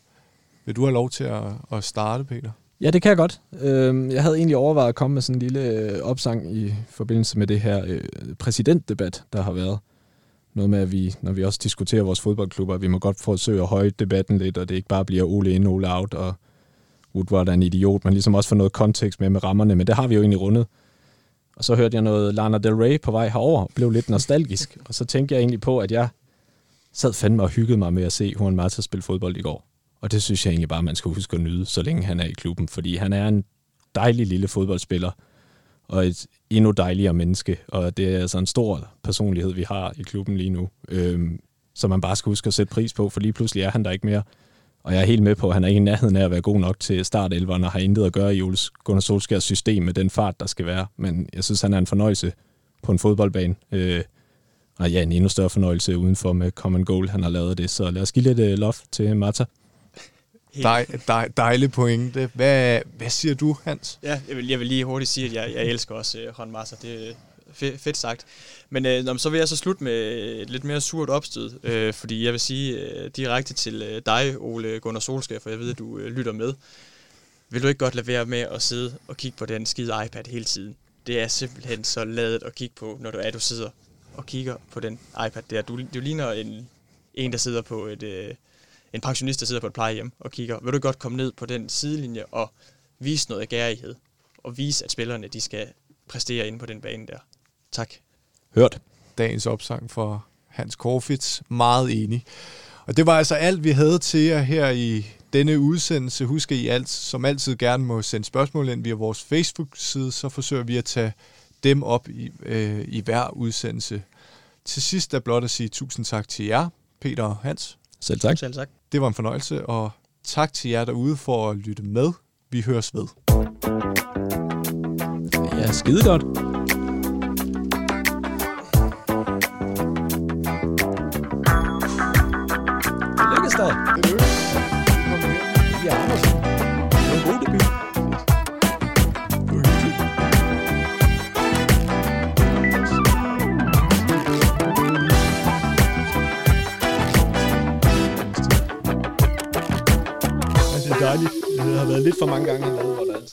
vil du have lov til at, at starte, Peter? Ja, det kan jeg godt. Øhm, jeg havde egentlig overvejet at komme med sådan en lille øh, opsang i forbindelse med det her øh, præsidentdebat, der har været. Noget med, at vi, når vi også diskuterer vores fodboldklubber, vi må godt forsøge at høje debatten lidt, og det ikke bare bliver Ole ind, Ole out, og Woodward er en idiot, men ligesom også få noget kontekst med med rammerne, men det har vi jo egentlig rundet. Og så hørte jeg noget Lana Del Rey på vej herover, blev lidt nostalgisk, og så tænkte jeg egentlig på, at jeg sad fandme og hyggede mig med at se Juan Mata spille fodbold i går. Og det synes jeg egentlig bare, man skal huske at nyde, så længe han er i klubben, fordi han er en dejlig lille fodboldspiller, og et endnu dejligere menneske, og det er altså en stor personlighed, vi har i klubben lige nu, øhm, som man bare skal huske at sætte pris på, for lige pludselig er han der ikke mere. Og jeg er helt med på, at han er ikke i nærheden af at være god nok til startelveren, og har intet at gøre i Jules Gunnar Solskjærs system med den fart, der skal være. Men jeg synes, han er en fornøjelse på en fodboldbane. Øh, og ja, en endnu større fornøjelse udenfor med Common Goal, han har lavet det. Så lad os give lidt øh, love til Marta. Dej, dej, dejlig pointe. Hvad, hvad siger du, Hans? Ja, jeg vil, jeg vil lige hurtigt sige, at jeg, jeg elsker også uh, Juan Mata. Det er fedt, sagt. Men øh, så vil jeg så slutte med et lidt mere surt opstød, øh, fordi jeg vil sige øh, direkte til øh, dig, Ole Gunnar Solskær, for jeg ved, at du øh, lytter med. Vil du ikke godt lade være med at sidde og kigge på den skide iPad hele tiden? Det er simpelthen så ladet at kigge på, når du er, du sidder og kigger på den iPad der. Du, du ligner en, en, der sidder på et... Øh, en pensionist, der sidder på et plejehjem og kigger. Vil du godt komme ned på den sidelinje og vise noget gærighed? Og vise, at spillerne de skal præstere inde på den bane der. Tak. Hørt. Dagens opsang for Hans Korfits. Meget enig. Og det var altså alt, vi havde til jer her i denne udsendelse. Husk, at I alt, som altid gerne må sende spørgsmål ind via vores Facebook-side, så forsøger vi at tage dem op i, øh, i hver udsendelse. Til sidst er blot at sige tusind tak til jer, Peter og Hans. Selv tak. Selv tak. Det var en fornøjelse, og tak til jer derude for at lytte med. Vi høres ved. Ja, skide godt. Det dejligt. Det har været lidt for mange gange, han